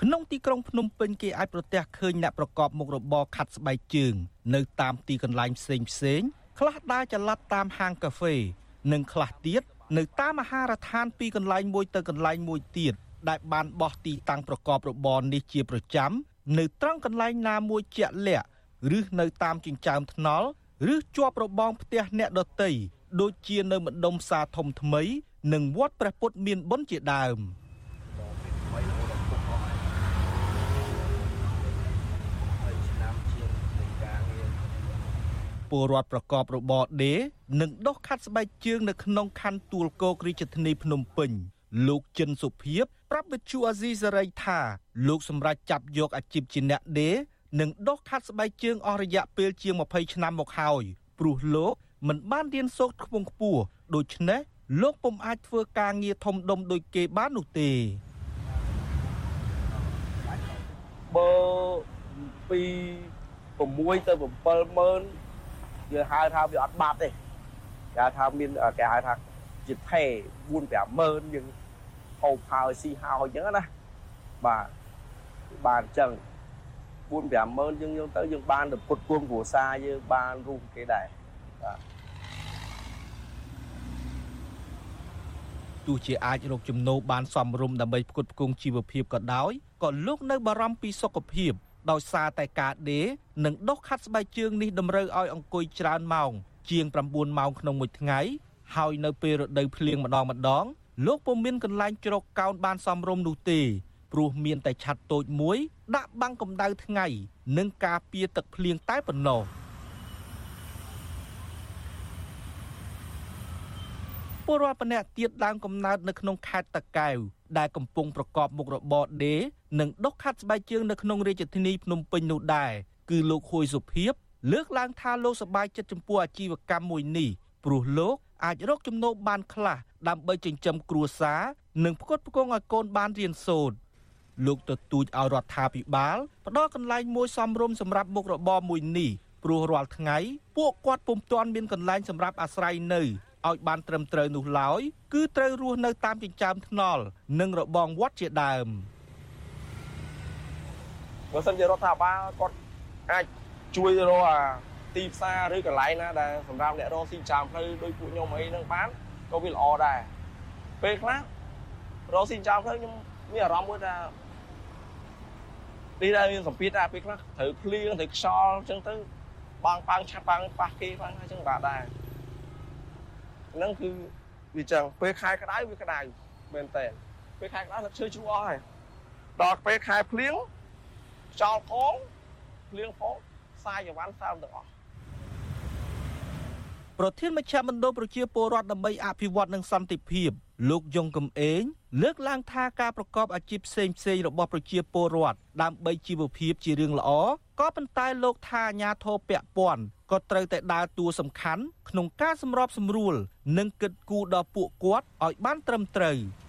ក្នុងទីក្រុងភ្នំពេញគេអាចប្រទះឃើញអ្នកប្រកបមុខរបរខាត់ស្បែកជើង នៅតាមទីកន្លែងផ្សេងផ្សេងខ្លះដើរចល័តតាមហាងកាហ្វេ និងខ្លះទៀតនៅតាមអាហារដ្ឋានពីកន្លែងមួយទៅកន្លែងមួយទៀត ដែលបានបោះទីតាំងប្រកបរបរនេះជាប្រចាំនៅត្រង់កន្លែងណាមួយជាក់លាក់ឬនៅតាមចិញ្ចើមថ្នល់ឬជាប់របងផ្ទះអ្នកដតីដូចជានៅម្ដុំផ្សារធំថ្មី និងវត្តព្រះពុទ្ធមានបុណ្យជាដើមពលរដ្ឋប្រកបរបរដេរនិងដុសខាត់ស្បែកជើងនៅក្នុងខណ្ឌទួលគោករាជធានីភ្នំពេញលោកចិនសុភាព ប្រាប់វិទ្យុអាស៊ីសេរីថាលោកសម្រាប់ចាប់យកអាជីពជាអ្នកដេរនិងដោះខាត់ស្បែកជើងអស់រយៈពេលជាង20ឆ្នាំមកហើយព្រោះលោកមិនបានរៀនសូត្រខ្ពង់ខ្ពស់ដូច្នេះលោកពុំអាចធ្វើការងារធំដុំដូចគេបាននោះទេបើពី6ទៅ7ម៉ឺនយើងហៅថាវាអត់បាត់ទេគេថាមានគេហៅថាជាថេ4 5ម៉ឺនយើង ហូបហើយស៊ីហើយអញ្ចឹងណាបាទបានអញ្ចឹង4 5ម៉ឺនយើងយកទៅយើងបានទៅពុតគួងគ្រួសារយើងបានរួមគេដែរបាទទោះជាអាចរកចំណូលបានសមរម្យដើម្បីផ្គត់ផ្គង់ជីវភាពក៏ដោយក៏លោកនៅបារម្ភពីសុខភាពដោយសារតែការដេរនិងដុសខាត់ស្បែកជើងនេះតម្រូវឲ្យអង្គុយច្រើនម៉ោងជាង9ម៉ោងក្នុងមួយថ្ងៃហើយនៅពេលរដូវភ្លៀងម្ដងម្ដង លោកពុំមានកន្លែងជ្រកកោនបានសមរម្យនោះទេព្រោះមានតែឆ័ត្រតូចមួយ ដាក់បាំងកម្ដៅថ្ងៃ និងការពារទឹកភ្លៀងតែប៉ុណ្ណោះពលរដ្ឋម្នាក់ទៀតដើមកំណើតនៅក្នុងខេត្តតាកែវដែលកំពុងប្រកបមុខរបរដេរនិងដុសខាត់ស្បែកជើងនៅក្នុងរាជធានីភ្នំពេញនោះដែរគឺលោកហួយសុភីបលើកឡើងថាលោកសប្បាយចិត្តចំពោះអាជីវកម្មមួយនេះ ព្រោះលោកអាចរកចំណូលបានខ្លះដើម្បីចិញ្ចឹមគ្រួសារនិងផ្គត់ផ្គង់ឲ្យកូនបានរៀនសូត្រលោកទទូចឲ្យរដ្ឋាភិបាលផ្ដល់កន្លែងមួយសមរម្យសម្រាប់មុខរបរមួយនេះព្រោះរាល់ថ្ងៃពួកគាត់ពុំទាន់មានកន្លែងសម្រាប់អាស្រ័យនៅឲ្យបានត្រឹមត្រូវនោះឡើយគឺត្រូវរស់នៅតាមចិញ្ចើមថ្នល់និងរបងវត្តជាដើមបើសិនជារដ្ឋាភិបាលគាត់អាចជួយរកអា ទីផ្សារឬកន្លែងណាដែលសម្រាប់អ្នករកស៊ីចាំផ្លូវដោយពួកខ្ញុំអីហ្នឹងបានក៏វាល្អដែរពេលខ្លះរកស៊ីចាំផ្លូវខ្ញុំមានអារម្មណ៍មួយថានេះដែរមានសម្ពាធដែរពេលខ្លះត្រូវភ្លៀងត្រូវខ្យល់អញ្ចឹងទៅបងប៉ាំងឆាប់ប៉ាំងប៉ះគេប៉ាំងអញ្ចឹងបាទដែរហ្នឹងគឺវាចឹងពេលខែក្តៅវាក្តៅមែនតើពេលខែក្តៅទឹកឈើជ្រុះអស់ហើយដល់ពេលខែភ្លៀងខ្យល់ផងភ្លៀងផងខ្សែអីវ៉ាន់សើមទាំងអស់ ប្រធានមជ្ឈមណ្ឌលប្រជាពលរដ្ឋដើម្បីអភិវឌ្ឍនិងសន្តិភាពលោកយងកំឯងលើកឡើងថាការប្រកបអាជីពផ្សេងផ្សេងរបស់ប្រជាពលរដ្ឋដើម្បីជីវភាពជារឿងល្អក៏ប៉ុន្តែលោកថាអាញាធរពពាន់ក៏ត្រូវតែដើរតួសំខាន់ក្នុងការសម្របសម្រួល និងគិតគូរដល់ពួកគាត់ឲ្យបានត្រឹមត្រូវ។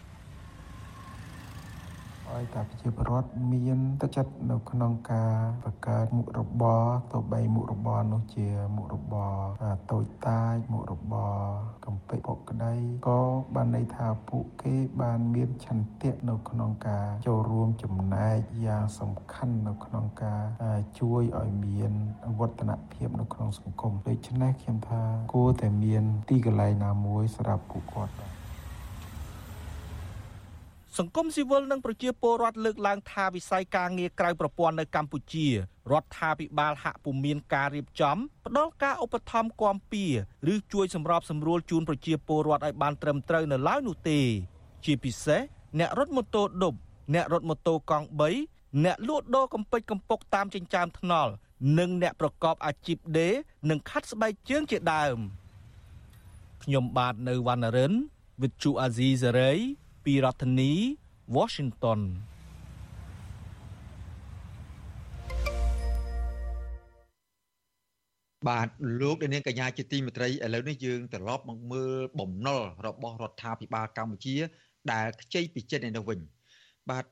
ឲ្យតែប្រជាពលរដ្ឋមានទឹកចិត្តនៅក្នុងការបង្កើតមុខរបរទៅបីមុខរបរនោះជាមុខរបរតូចតាចមុខរបរកំពេចពុកក្តីក៏បានន័យថាពួកគេបានមានឆន្ទៈនៅក្នុងការចូលរួមចំណែកយ៉ាងសំខាន់នៅក្នុងការជួយឲ្យមានវឌ្ឍនភាពនៅក្នុងសង្គមដូច្នេះខ្ញុំថាគួរតែមានទីកន្លែងណាមួយសម្រាប់ពួកគាត់ដែរ សង្គមស៊ីវិលនិងប្រជាពលរដ្ឋលើកឡើងថាវិស័យការងារក្រៅប្រព័ន្ធនៅកម្ពុជារដ្ឋាភិបាលហាក់ពុំមានការរៀបចំផ្ដល់ការឧបត្ថម្ភគាំពៀឬជួយសម្របសម្រួលជូនប្រជាពលរដ្ឋឲ្យបានត្រឹមត្រូវនៅឡើយនោះទេ ជាពិសេសអ្នករត់ម៉ូតូឌុបអ្នករត់ម៉ូតូកង់3អ្នកលក់ដូរកំពេចកំពុកតាមចិញ្ចើមថ្នល់និងអ្នកប្រកបអាជីពដេរនិងខាត់ស្បែកជើងជាដើមខ្ញុំបាទនៅវណ្ណរិន with Chu Azizi Saray ពីរដ្ឋធានី Washington បាទលោកនាងកញ្ញាជាទីមេត្រីឥឡូវនេះយើងត្រឡប់មកមើលបំណុលរបស់រដ្ឋាភិបាលកម្ពុជា ដែលខ្ចីពីចិនឯនោះវិញបាទ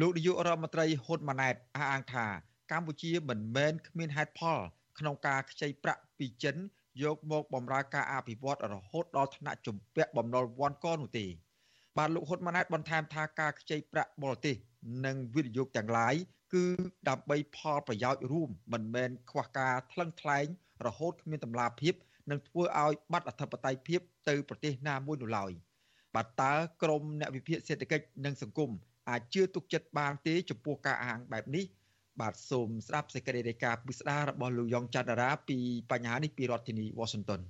លោកនាយករដ្ឋមន្ត្រីហ៊ុនម៉ាណែតអះអាងថា កម្ពុជាមិនមែនគ្មានហេតុផល ក្នុងការខ្ចីប្រាក់ពីចិនយកមកបម្រើការអភិវឌ្ឍរហូតដល់ថ្នាក់ជំពាក់បំណុលវ៉ាន់កនោះទេ បាទលោកហ៊ុនម៉ាណែតបន្ថែមថាការខ្ចីប្រាក់បរទេសនិងវិនិយោគទាំងឡាយគឺដើម្បីផលប្រយោជន៍រួមមិនមែនខ្វះការថ្លឹងថ្លែងរហូតគ្មានតម្លាភាពនិងធ្វើឲ្យបាត់អធិបតេយ្យភាពទៅប្រទេសណាមួយនោះឡើយបាទតើក្រមអ្នកវិភាគសេដ្ឋកិច្ចនិងសង្គមអាចជឿទុកចិត្តបានទេចំពោះការអាងបែបនេះបាទសូមស្ដាប់សេចក្តីរាយការណ៍ពិស្ដាររបស់លោកយ៉ងច័ន្ទរាពីបញ្ហានេះពីរដ្ឋធានី Washington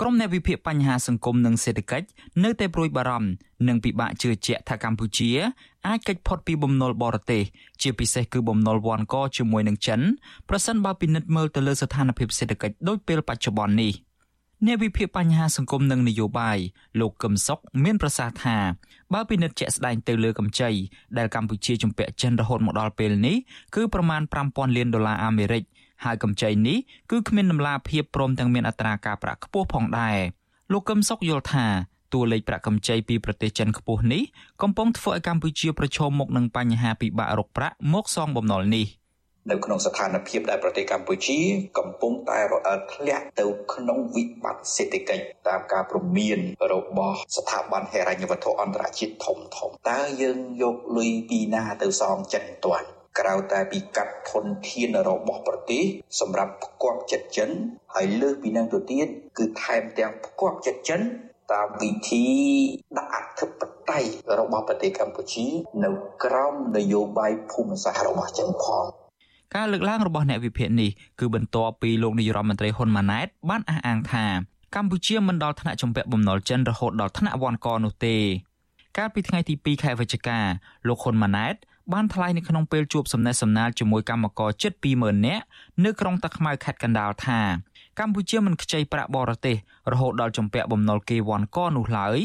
ក្រុមអ្នកវិភាគបញ្ហាសង្គមនិងសេដ្ឋកិច្ចនៅតែព្រួយបារម្ភនិងពិបាកជឿជាក់ថាកម្ពុជាអាចកិច្ចផុតពីបំណុលបរទេសជាពិសេសគឺបំណុលវ៉ាន់កជាមួយនឹងចិនប្រសិនបើពិនិត្យមើលទៅលើស្ថានភាពសេដ្ឋកិច្ចដូចពេលបច្ចុប្បន្ននេះអ្នកវិភាគបញ្ហាសង្គមនិងនយោបាយលោកកឹមសុខមានប្រសាសន៍ថាបើពិនិត្យជាក់ស្ដែងទៅលើកម្ចីដែលកម្ពុជាជំពាក់ចិនរហូតមកដល់ពេលនេះគឺប្រមាណ5000លានដុល្លារអាមេរិក ហើយកម្ចីនេះគឺគ្មានដំណាភាពព្រមទាំងមានអត្រាការប្រាក់ខ្ពស់ផងដែរលោកកឹមសុខយល់ថាតួលេខប្រាក់កម្ចីពីប្រទេសចិនខ្ពស់នេះកំពុងធ្វើឲ្យកម្ពុជាប្រឈមមុខនឹងបញ្ហាពិបាករកប្រាក់មកសងបំណុលនេះនៅក្នុងស្ថានភាពដែលប្រទេសកម្ពុជាកំពុងតែរអិលធ្លាក់ទៅក្នុងវិបត្តិសេដ្ឋកិច្ចតាមការព្រមានរបស់ស្ថាប័នហិរញ្ញវត្ថុអន្តរជាតិធំធំតើយើងយកលុយពីណាទៅសងចិនទាន់ ក្រៅតែពីកាត់ធនធានរបស់ប្រទេសសម្រាប់ផ្គប់ចិត្តចិនហើយលើសពីនឹងទៅទៀតគឺថែមទាំងផ្គប់ចិត្តចិនតាមវិធីដាក់អធិបតេយ្យរបស់ប្រទេសកម្ពុជា នៅក្រោមនយោបាយភូមិសាស្ត្ររបស់ចិនផងការលើកឡើងរបស់អ្នកវិភាគនេះគឺបន្ទាប់ពីលោកនាយរដ្ឋមន្ត្រីហ៊ុនម៉ាណែតបានអះអាងថាកម្ពុជាមិនដល់ថ្នាក់ជំពាក់បំណុលចិនរហូតដល់ថ្នាក់វ៉ាន់កនោះទេកាលពីថ្ងៃទី2ខែវិច្ឆិកាលោកហ៊ុនម៉ាណែត បានថ្លែងនៅក្នុងពេលជួបសំណេះសំណាលជាមួយកម្មករជិត20000នាក់នៅក្រុងតាខ្មៅខេត្តកណ្ដាលថាកម្ពុជាមិនខ្ចីប្រាក់បរទេសរហូតដល់ជំពាក់បំណុលគេវ៉ាន់កនោះឡើយ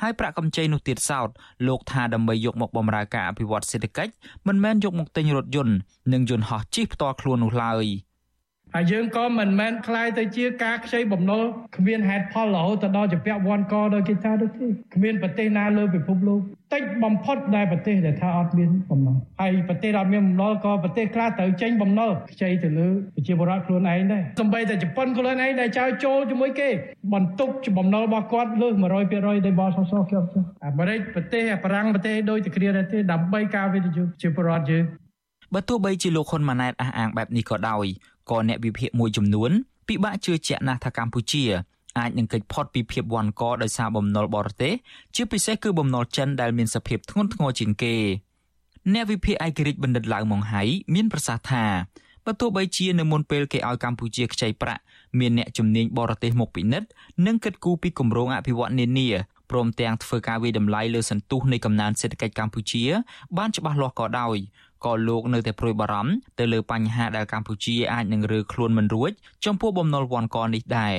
ហើយប្រាក់កម្ចីនោះទៀតសោតលោកថាដើម្បីយកមកបម្រើការអភិវឌ្ឍសេដ្ឋកិច្ចមិនមែនយកមកទិញរថយន្តនិងយន្តហោះជិះផ្ទាល់ខ្លួននោះឡើយ ហើយយើងក៏មិនមែនคล้ายទៅជាការខ្ចីបំណុលគ្មានហេតុផលរហូតទៅដល់ជាពាក់វ័នកដោយគេថាដូចទេគ្មានប្រទេសណាលើពិភពលោកតិចបំផុតដែលប្រទេសដែលថាអត់មានបំណុលហើយប្រទេសអត់មានបំណុលក៏ប្រទេសខ្លះត្រូវចេញបំណុលខ្ចីទៅលើប្រជាពលរដ្ឋខ្លួនឯងដែរសម្បីតែជប៉ុនខ្លួនឯងដែលចោលចូលជាមួយគេបន្ទុកបំណុលរបស់គាត់លើស100%ដែលបសសខ្ញុំចុះអាមេរិកប្រទេសបារាំងប្រទេសដូចតែគ្រាដែរទេដើម្បីការវិនិយោគជាពលរដ្ឋយើងបើទោះបីជាលោកហ៊ុនម៉ាណែតអះអាងបែបនេះក៏ដោយ ក៏អ្នកវិភាគមួយចំនួនពិបាកជឿជាក់ណាស់ថាកម្ពុជាអាចនឹងគេចផុតពីភាពវាន់កដោយសារបំណុលបរទេសជាពិសេសគឺបំណុលចិនដែលមានសភាពធ្ងន់ធ្ងរជាងគេអ្នកវិភាគឯករាជ្យបណ្ឌិតឡាវម៉ុងហៃមានប្រសាសន៍ថាបើទោះបីជានៅមុនពេលគេឲ្យកម្ពុជាខ្ចីប្រាក់មានអ្នកជំនាញបរទេសមកពិនិត្យនិងគិតគូរពីគម្រោងអភិវឌ្ឍនានាព្រមទាំងធ្វើការវិតម្លៃលើសន្ទុះនៃកំណើនសេដ្ឋកិច្ចកម្ពុជា បានច្បាស់លាស់ក៏ដោយ ក៏លោកនៅតែព្រួយបារម្ភទៅលើបញ្ហាដែលកម្ពុជាអាចនឹងរើខ្លួនមិនរួចចំពោះបំណុលវ័នកនេះដែរ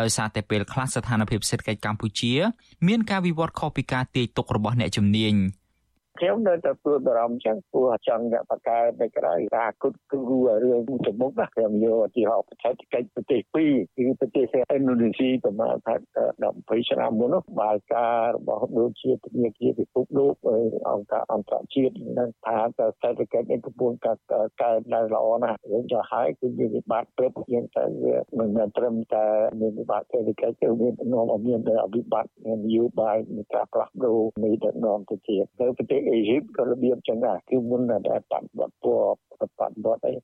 ដោយសារតែពេលខ្លះស្ថានភាពសេដ្ឋកិច្ចកម្ពុជា មានការវិវត្តខុសពីការទាយទុករបស់អ្នកជំនាញ។ ខ្ញុំនៅតែព្រួយបារម្ភចឹងព្រោះចង់អ្នកបកកើតនៅក្រៅការគុតគូរឿងទៅមុខណាខ្ញុំយកឧទាហរណ៍ប្រទេសកិច្ចប្រទេសពីរគឺប្រទេសឥណ្ឌូនេស៊ីប្រមាណថា10ឆ្នាំមុននោះបាល់ការរបស់ដូចជាធនាគារពិភពលោកអង្គការអន្តរជាតិនឹងថាតែសេដ្ឋកិច្ចនេះកំពុងកើតកើតឡើងល្អណាស់យើងចោះហើយគឺមានវិបត្តិព្រឹកយើងតែវាមិនមែនត្រឹមតែមានវិបត្តិសេដ្ឋកិច្ចទេមាននាំឲ្យមានវិបត្តិនយោបាយនៃការផ្លាស់ប្ដូរនៃដឹកនាំទៅទៀតទៅប្រទេសអេស៊ីបក៏របៀបចឹងដែរគឺមុនតែបដិបត្តិពណ៌បដិបត្តិអីរ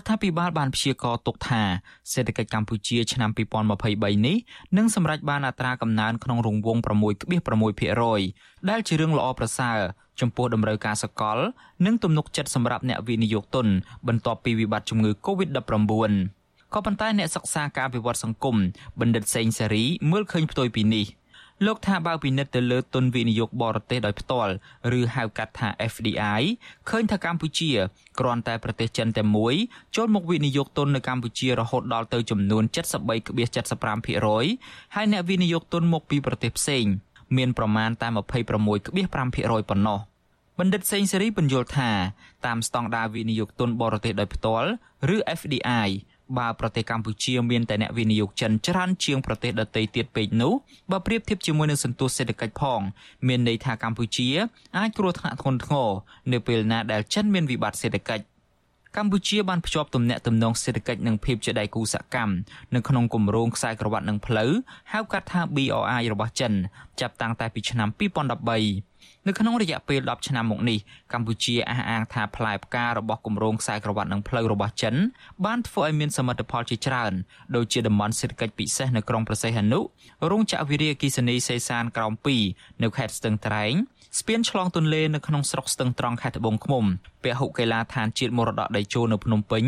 ដ្ឋាភិបាលបានព្យាករទុកថាសេដ្ឋកិច្ចកម្ពុជាឆ្នាំ2023នេះនឹងសម្រេចបានអត្រាកំណើនក្នុងរង្វង់6.6%ដែលជារឿងល្អប្រសើរចំពោះតម្រូវការសកល និងទំនុកចិត្តសម្រាប់អ្នកវិនិយោគទុនបន្ទាប់ពីវិបត្តិជំងឺ Covid-19 ក៏ប៉ុន្តែអ្នកសិក្សាការវិវត្តសង្គមបណ្ឌិតសេងសេរីមើលឃើញផ្ទុយពីនេះ។ លោកថាបើពិនិត្យទៅលើទុនវិនិយោគបរទេសដោយផ្ទាល់ឬហៅកាត់ថា FDI ឃើញថាកម្ពុជាគ្រាន់តែប្រទេសចិនតែមួយចូលមកវិនិយោគទុននៅកម្ពុជារហូតដល់ទៅចំនួន73.75%ហើយអ្នកវិនិយោគទុនមកពីប្រទេសផ្សេង មានប្រមាណតែ26.5%ប៉ុណ្ណោះបណ្ឌិតសេងសេរីបញ្យល់ថាតាមស្តង់ដារវិនិយោគទុនបរទេសដោយផ្ទាល់ឬ FDI បើប្រទេសកម្ពុជាមានតែអ្នកវិនិយោគចិនច្រើនជាងប្រទេសដទៃទៀតពេកនោះបើប្រៀបធៀបជាមួយនឹងសន្ទុះសេដ្ឋកិច្ចផង មានន័យថាកម្ពុជាអាចគ្រោះថ្នាក់ធ្ងន់ធ្ងរនៅពេលណាដែលចិនមានវិបត្តិសេដ្ឋកិច្ចកម្ពុជាបានភ្ជាប់ទំនាក់ទំនងសេដ្ឋកិច្ចនិងភាពជាដៃគូសកម្មនៅក្នុងគម្រោងខ្សែក្រវ៉ាត់និងផ្លូវហៅកាត់ថា BRI របស់ចិនចាប់តាំងតែពីឆ្នាំ2013 នៅក្នុងរយៈពេល10ឆ្នាំមកនេះកម្ពុជាអះអាងថាផ្លែផ្ការបស់គម្រោងខ្សែក្រវ៉ាត់និងផ្លូវរបស់ចិនបានធ្វើឲ្យមានសមិទ្ធផលជាច្រើនដូចជាតំបន់សេដ្ឋកិច្ចពិសេសនៅក្រុងប្រសេះហនុរោងចក្រវិរិយអគិសនីសេសានក្រោម2នៅខេត្តស្ទឹងត្រែងស្ពានឆ្លងទន្លេនៅក្នុងស្រុកស្ទឹងត្រង់ខេត្តត្បូងឃ្មុំពហុកីឡាដ្ឋានជាតិមរតកដីជោនៅភ្នំពេញ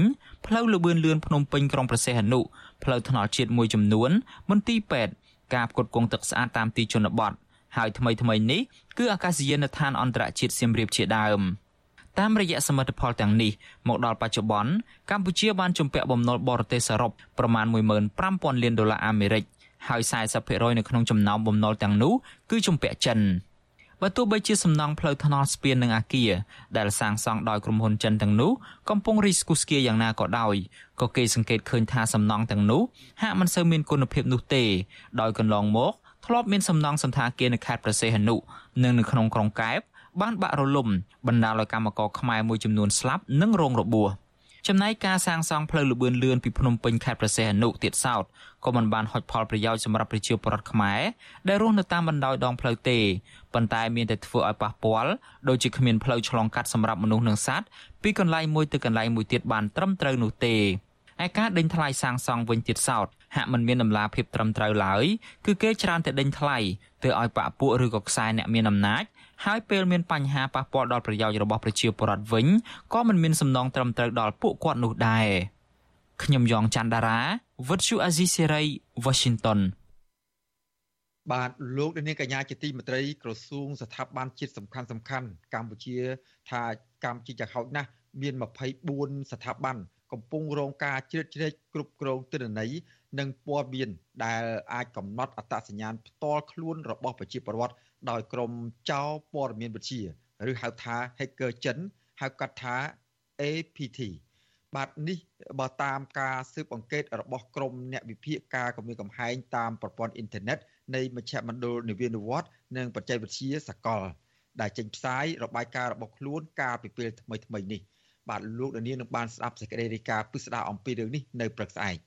ផ្លូវលបឿនលឿនភ្នំពេញក្រុងប្រសេះហនុផ្លូវថ្នល់ជាតិមួយចំនួនមន្ទីរពេទ្យការផ្គត់ផ្គង់ទឹកស្អាតតាមទីជនបទ ហើយថ្មីថ្មីនេះគឺអាកាសយានដ្ឋានអន្តរជាតិសៀមរាបជាដើមតាមរយៈសមិទ្ធផលទាំងនេះមកដល់បច្ចុប្បន្នកម្ពុជាបានជំពាក់បំណុលបរទេសសរុបប្រមាណ15000លានដុល្លារអាមេរិកហើយ40%នៅក្នុងចំណោមបំណុលទាំងនោះគឺជំពាក់ចិនបើទោះបីជាសំណង់ផ្លូវថ្នល់ស្ពាននិងអាគារដែលសាងសង់ដោយក្រុមហ៊ុនចិនទាំងនោះកំពុងរីស្គូស្គៀយ៉ាងណាក៏ដោយក៏គេសង្កេតឃើញថាសំណង់ទាំងនោះហាក់មិនសូវមានគុណភាពនោះទេដោយកន្លងមក ធ្លាប់មានសំណង់សន្តាគារនៅខេត្តព្រះសីហនុនិងនៅក្នុងក្រុងកែបបានបាក់រលំបណ្ដាលឲ្យកម្មករខ្មែរមួយចំនួនស្លាប់និងរងរបួសចំណែកការសាងសង់ផ្លូវលបឿនលឿនពីភ្នំពេញខេត្តព្រះសីហនុទៀតសោតក៏មិនបានហុចផលប្រយោជន៍សម្រាប់ប្រជាពលរដ្ឋខ្មែរដែលរស់នៅតាមបណ្ដោយដងផ្លូវទេប៉ុន្តែមានតែធ្វើឲ្យប៉ះពាល់ដូចជាគ្មានផ្លូវឆ្លងកាត់សម្រាប់មនុស្សនិងសត្វពីកន្លែងមួយទៅកន្លែងមួយទៀតបានត្រឹមត្រូវនោះទេឯការដេញថ្លៃសាងសង់វិញទៀតសោត ហាក់មិនមានដំណាភាពត្រឹមត្រូវឡើយគឺគេច្រើនតែដេញថ្លៃទៅឲ្យបាក់ពួកឬក៏ខ្សែអ្នកមានអំណាចហើយពេលមានបញ្ហាប៉ះពាល់ដល់ប្រយោជន៍របស់ប្រជាពលរដ្ឋវិញក៏មិនមានសំណងត្រឹមត្រូវដល់ពួកគាត់នោះដែរខ្ញុំយ៉ងច័ន្ទដារាវិទ្យុអាស៊ីសេរី Washington បាទលោកនាងកញ្ញាជាទីមេត្រី ក្រសួងស្ថាប័នជាតិសំខាន់សំខាន់កម្ពុជា ថាកម្ពុជាចាហោចណាស់មាន24ស្ថាប័នកំពុងរងការជ្រៀតជ្រែកគ្រប់គ្រងទិន្នន័យ និងព័ត៌មានដែលអាចកំណត់អត្តសញ្ញាណផ្ទាល់ខ្លួនរបស់ប្រជាពលរដ្ឋដោយក្រុមចោរព័ត៌មានវិទ្យាឬហៅថា hacker ចិនហៅកាត់ថា APT បាទនេះបើតាមការស៊ើបអង្កេតរបស់ក្រមអ្នកវិភាគការគម្រាមកំហែងតាមប្រព័ន្ធអ៊ីនធឺណិតនៃមជ្ឈមណ្ឌលនិវេនវត្តនិងបច្ចេកវិទ្យាសកល ដែលចេញផ្សាយរបាយការណ៍របស់ខ្លួនកាលពីពេលថ្មីៗនេះបាទលោកដានីនឹងបានស្ដាប់សេចក្តីរាយការណ៍ពិស្ដារអំពីរឿងនេះនៅព្រឹកស្អែក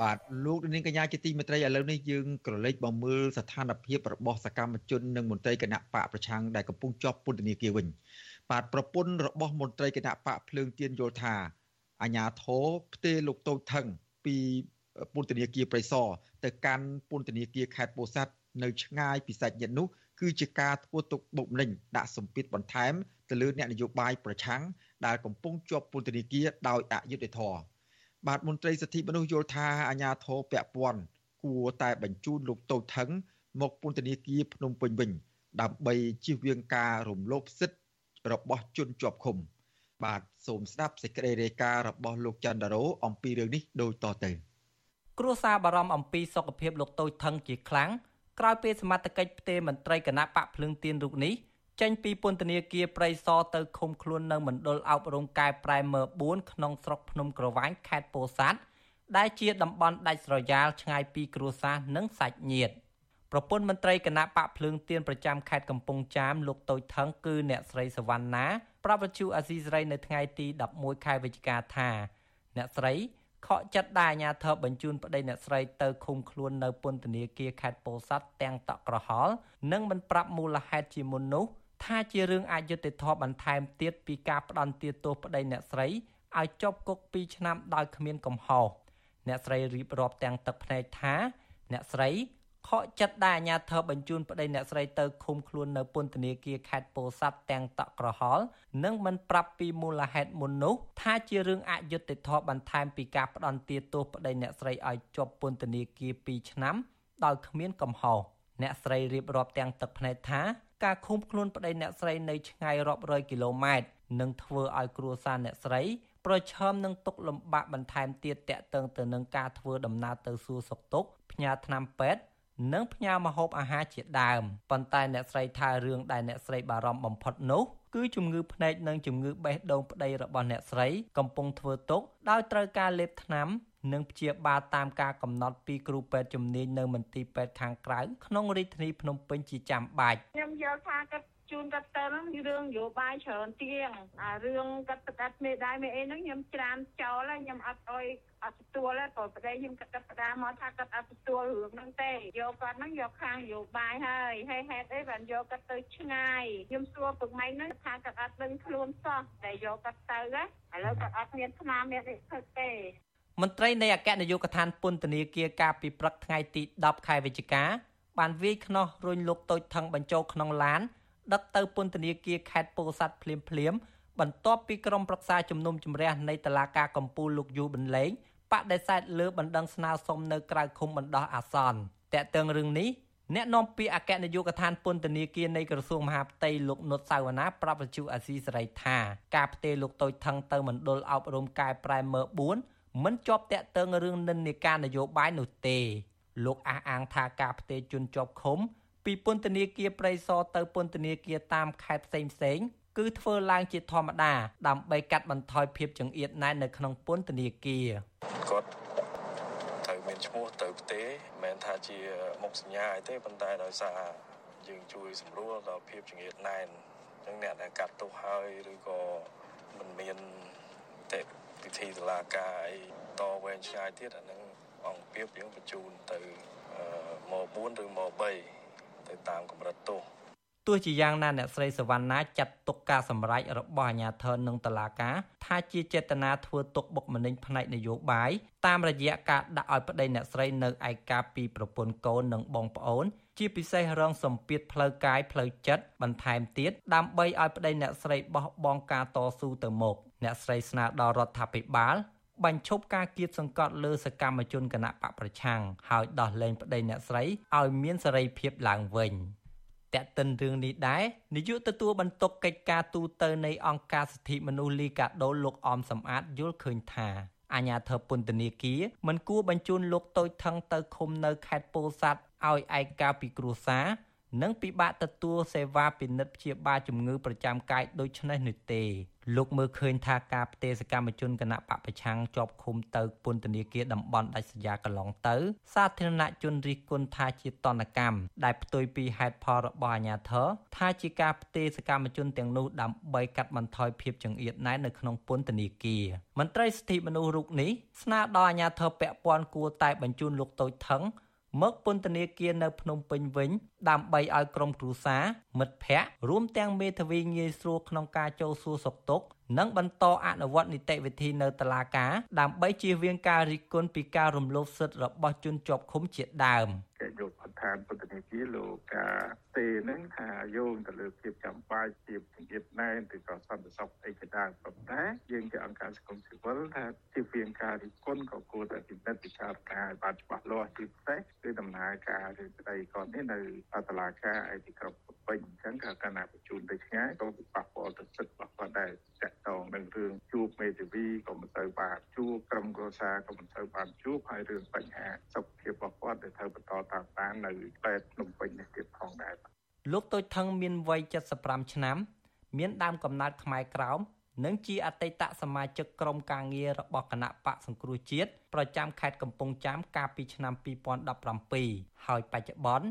បាទលោកនាងកញ្ញាជាទីមេត្រីឥឡូវនេះយើងក្រឡេកមកមើលស្ថានភាពរបស់សកម្មជននិងមន្ត្រីគណៈបកប្រឆាំងដែលកំពុងជាប់ពន្ធនាគារវិញបាទប្រពន្ធរបស់មន្ត្រីគណៈបកភ្លើងទៀនយល់ថាអាញាធរផ្ទេរលោកតូចថងពីពន្ធនាគារប្រៃសណទៅកាន់ពន្ធនាគារខេត្តពោធិ៍សាត់នៅឆ្ងាយពីសាច់ញាតិនោះគឺជាការធ្វើទុកបុកម្នេញដាក់សម្ពាធបន្ថែមទៅលើអ្នកនយោបាយប្រឆាំងដែលកំពុងជាប់ពន្ធនាគារដោយអយុត្តិធម៌ បាទមន្ត្រីសិទ្ធិមនុស្សយល់ថាអាញាធរពពាន់គួរតែបញ្ជូនលោកតូចថងមកពន្ធនាគារភ្នំពេញវិញ ដើម្បីជៀសវាងការរំលោភសិទ្ធិរបស់ជនជាប់ឃុំ បាទសូមស្ដាប់សេចក្តីរាយការណ៍របស់លោកច័ន្ទរោអំពីរឿងនេះដូចតទៅគ្រួសារបារម្ភអំពីសុខភាពលោកតូចថងជាខ្លាំងក្រោយពេលសមត្ថកិច្ចផ្ទេរមន្ត្រីគណៈបកភ្លើងទៀនរូបនេះ ចេញពីពន្ធនាគារព្រៃសរទៅឃុំខ្លួននៅមណ្ឌលអប់រំកែប្រែមើ4ក្នុងស្រុកភ្នំក្រវាញខេត្តពោធិ៍សាត់ដែលជាតំបន់ដាច់ស្រយាលឆ្ងាយពីគ្រួសារនិងសាច់ញាតិប្រពន្ធមន្ត្រីគណៈបកភ្លើងទៀនប្រចាំខេត្តកំពង់ចាមលោកតូចថងគឺអ្នកស្រីសវណ្ណាប្រាប់វិទ្យុអាស៊ីសេរីនៅថ្ងៃទី11ខែវិច្ឆិកាថាអ្នកស្រីខកចិត្តដែលអាញាធរបញ្ជូនប្តីអ្នកស្រីទៅឃុំខ្លួននៅពន្ធនាគារខេត្តពោធិ៍សាត់ទាំងតក់ក្រហល់និងមិនប្រាប់មូលហេតុជាមុននោះ ថាជារឿងអយុត្តិធម៌បន្ថែមទៀតពីការផ្ដន់ទាទោសប្តីអ្នកស្រីឲ្យជាប់គុក2ឆ្នាំដោយគ្មានកំហុសអ្នកស្រីរៀបរាប់ទាំងទឹកភ្នែកថា អ្នកស្រីខកចិត្តដែលអាញាធរបញ្ជូនប្តីអ្នកស្រីទៅឃុំខ្លួននៅពន្ធនាគារខេត្តពោធិ៍សាត់ទាំងតក់ក្រហល់និងមិនប្រាប់ពីមូលហេតុមុននោះថាជារឿងអយុត្តិធម៌បន្ថែមពីការផ្ដន់ទាទោសប្តីអ្នកស្រីឲ្យជាប់ពន្ធនាគារ2ឆ្នាំដោយគ្មានកំហុសអ្នកស្រីរៀបរាប់ទាំងទឹកភ្នែកថា ការឃុំខ្លួនប្តីអ្នកស្រីនៅឆ្ងាយរាប់រយគីឡូម៉ែត្រនឹងធ្វើឲ្យគ្រួសារអ្នកស្រីប្រឈមនឹងទុក្ខលំបាកបន្ថែមទៀតតាក់ទងទៅនឹងការធ្វើដំណើរទៅសួរសុខទុក្ខផ្ញើថ្នាំពេទ្យនិងផ្ញើម្ហូបអាហារជាដើមប៉ុន្តែអ្នកស្រីថារឿងដែលអ្នកស្រីបារម្ភបំផុតនោះគឺជំងឺភ្នែកនិងជំងឺបេះដូងប្តីរបស់អ្នកស្រីកំពុងធ្វើទុកដោយត្រូវការលេបថ្នាំ និងព្យាបាលតាមការកំណត់ពីគ្រូពេទ្យជំនាញនៅមន្ទីរពេទ្យខាងក្រៅក្នុងរាជធានីភ្នំពេញជាចាំបាច់ខ្ញុំយល់ថាគាត់ជូនគាត់ទៅហ្នឹងរឿងនយោបាយច្រើនទៀងអារឿងគាត់ផ្ដាច់មេដៃមេអីហ្នឹងខ្ញុំច្រានចោលហើយខ្ញុំអត់អុយអត់ទទួលទេព្រោះប្តីខ្ញុំគាត់កាត់ផ្ដាមកថាគាត់អត់ទទួលរឿងហ្នឹងទេយកគាត់ហ្នឹងយកខាងនយោបាយហើយហើយហេតុអីបានយកគាត់ទៅឆ្ងាយខ្ញុំសួរពុកម៉ែហ្នឹងថាគាត់អត់ដឹងខ្លួនសោះតែយកគាត់ទៅណាឥឡូវគាត់អត់មានស្នាមមានអីធ្វើទេ មន្ត្រីនៃអគ្គនាយកដ្ឋានពន្ធនាគារកាលពីព្រឹកថ្ងៃទី10ខែវិច្ឆិកាបានវាយខ្នោះរុញលោកតូចថងបញ្ចូលក្នុងឡានដឹកទៅពន្ធនាគារខេត្តពោធិ៍សាត់ភ្លាមភ្លាមបន្ទាប់ពីក្រុមប្រឹក្សាជំនុំជម្រះនៃតុលាការកំពូលលោកយូបន្លែងបដិសេធលើបណ្ដឹងស្នើសុំនៅក្រៅឃុំបណ្ដោះអាសន្នតកតឹងរឿងនេះអ្នកនាំពាក្យអគ្គនាយកដ្ឋានពន្ធនាគារនៃក្រសួងមហាផ្ទៃលោកនុតសាវណ្ណាប្រាប់វិទ្យុអាស៊ីសេរីថាការផ្ទេរលោកតូចថងទៅមណ្ឌលអប់រំកែប្រែមើ4 មិនជាប់តាក់ទងរឿងនិន្នាការនយោបាយនោះទេ លោកអះអាងថាការផ្ទេរជនជាប់ឃុំ ពីពន្ធនាគារព្រៃសរទៅពន្ធនាគារតាមខេត្តផ្សេងផ្សេងគឺធ្វើឡើងជាធម្មតាដើម្បីកាត់បន្ថយភាពចង្អៀតណែននៅក្នុងពន្ធនាគារគាត់ត្រូវមានឈ្មោះទៅផ្ទេមិនមែនថាជាមុខសញ្ញាអីទេប៉ុន្តែដោយសារយើងជួយសម្រួលដល់ភាពចង្អៀតណែនអញ្ចឹងអ្នកដែលកាត់ទោសហើយឬក៏មិនមានទេ ពិធីតុលាការអីតវែងឆ្ងាយទៀតអានឹងអង្គភាពយើងបញ្ជូនទៅមក4ឬមក3ទៅតាមកម្រិតទោសទោះជាយ៉ាងណាអ្នកស្រីសវណ្ណាចាត់ទុកការសម្រេចរបស់អាជ្ញាធរនិងតុលាការថាជាចេតនាធ្វើទុកបុកម្នេញផ្នែកនយោបាយតាមរយៈការដាក់ឲ្យប្តីអ្នកស្រីនៅឯកាពីប្រពន្ធកូននិងបងប្អូនជាពិសេសរងសម្ពាធផ្លូវកាយផ្លូវចិត្តបន្ថែមទៀតដើម្បីឲ្យប្តីអ្នកស្រីបោះបង់ការតស៊ូទៅមុខ អ្នកស្រីស្នើដល់រដ្ឋាភិបាលបញ្ឈប់ការគៀបសង្កត់លើសកម្មជនគណៈបកប្រឆាំងហើយដោះលែងប្តីអ្នកស្រីឲ្យមានសេរីភាពឡើងវិញតែកតិនរឿងនេះដែរនាយកទទួលបន្ទុកកិច្ចការទូតនៃអង្គការសិទ្ធិមនុស្សលីកាដូលោកអមសំអាតយល់ឃើញថាអាញាធិបពន្ធនាគារមិនគួរបញ្ជូនលោកតូចថងទៅឃុំនៅខេត្តពោធិ៍សាត់ឲ្យឯកការពីគ្រួសារ និងពិបាកទទួលសេវាពិនិត្យព្យាបាលជំងឺប្រចាំកាយដូចនេះនោះទេលោកមើលឃើញថាការផ្ទេរសកម្មជនគណៈបពប្រឆាំងជាប់ឃុំទៅពន្ធនាគារតំបន់ដាច់ស្រយាលកន្លងទៅ សាធារណជនរិះគន់ថាជាតនកម្មដែលផ្ទុយពីហេតុផលរបស់អាជ្ញាធរថាជាការផ្ទេរសកម្មជនទាំងនោះដើម្បីកាត់បន្ថយភាពចង្អៀតណែននៅក្នុងពន្ធនាគារមន្ត្រីសិទ្ធិមនុស្សរូបនេះស្នើដល់អាជ្ញាធរពាក់ព័ន្ធគួរតែបញ្ជូនលោកតូចថង មកពន្ធនាគារនៅភ្នំពេញវិញ ដើម្បីឲ្យក្រុមគ្រួសារមិត្តភ័ក្តិរួមទាំងមេធាវីងាយស្រួលក្នុងការចូលសួរសុខទុក្ខនិងបន្តអនុវត្តនីតិវិធីនៅតុលាការដើម្បីជៀសវាងការរិះគន់ពីការរំលោភសិទ្ធិរបស់ជនជាប់ឃុំជាដើមគេយ កប្រធានពន្ធនាគារលោកការទេនឹងថាយោងទៅលើភាពចាំបាច់ភាពជំនឿណែនឬក៏សន្តិសុខអីជាដើមប៉ុន្តែយើងជាអង្គការសង្គមស៊ីវិលថាជៀសវាងការរិះគន់ក៏គួរតែពិនិត្យពិចារណាឲ្យបានច្បាស់លាស់ជាពិសេសគឺដំណើរការរឿងស្ដីគាត់នេះនៅតុលាការឯទីក្រុងភ្នំ ពេញអញ្ចឹងក៏កណ្ណាបញ្ជូនទៅឆ្ងាយក៏ប៉ះពាល់ទៅសិទ្ធិរបស់គាត់ដែរតាក់ទងនឹងរឿងជួបមេធាវីក៏មិនទៅបានជួបក្រុមគ្រួសារក៏មិនទៅបានជួបហើយរឿងបញ្ហាសុខភាពរបស់គាត់ដែលត្រូវបន្តតាមដាននៅពេទ្យភ្នំពេញនេះទៀតផងដែរលោកតូចថងមានវ័យ75ឆ្នាំ មានដើមកំណើតខ្មែរក្រោមនិងជាអតីតសមាជិកក្រុមការងាររបស់គណៈបកសង្គ្រោះជាតិប្រចាំខេត្តកំពង់ចាមកាលពីឆ្នាំ2017ហើយបច្ចុប្បន្ន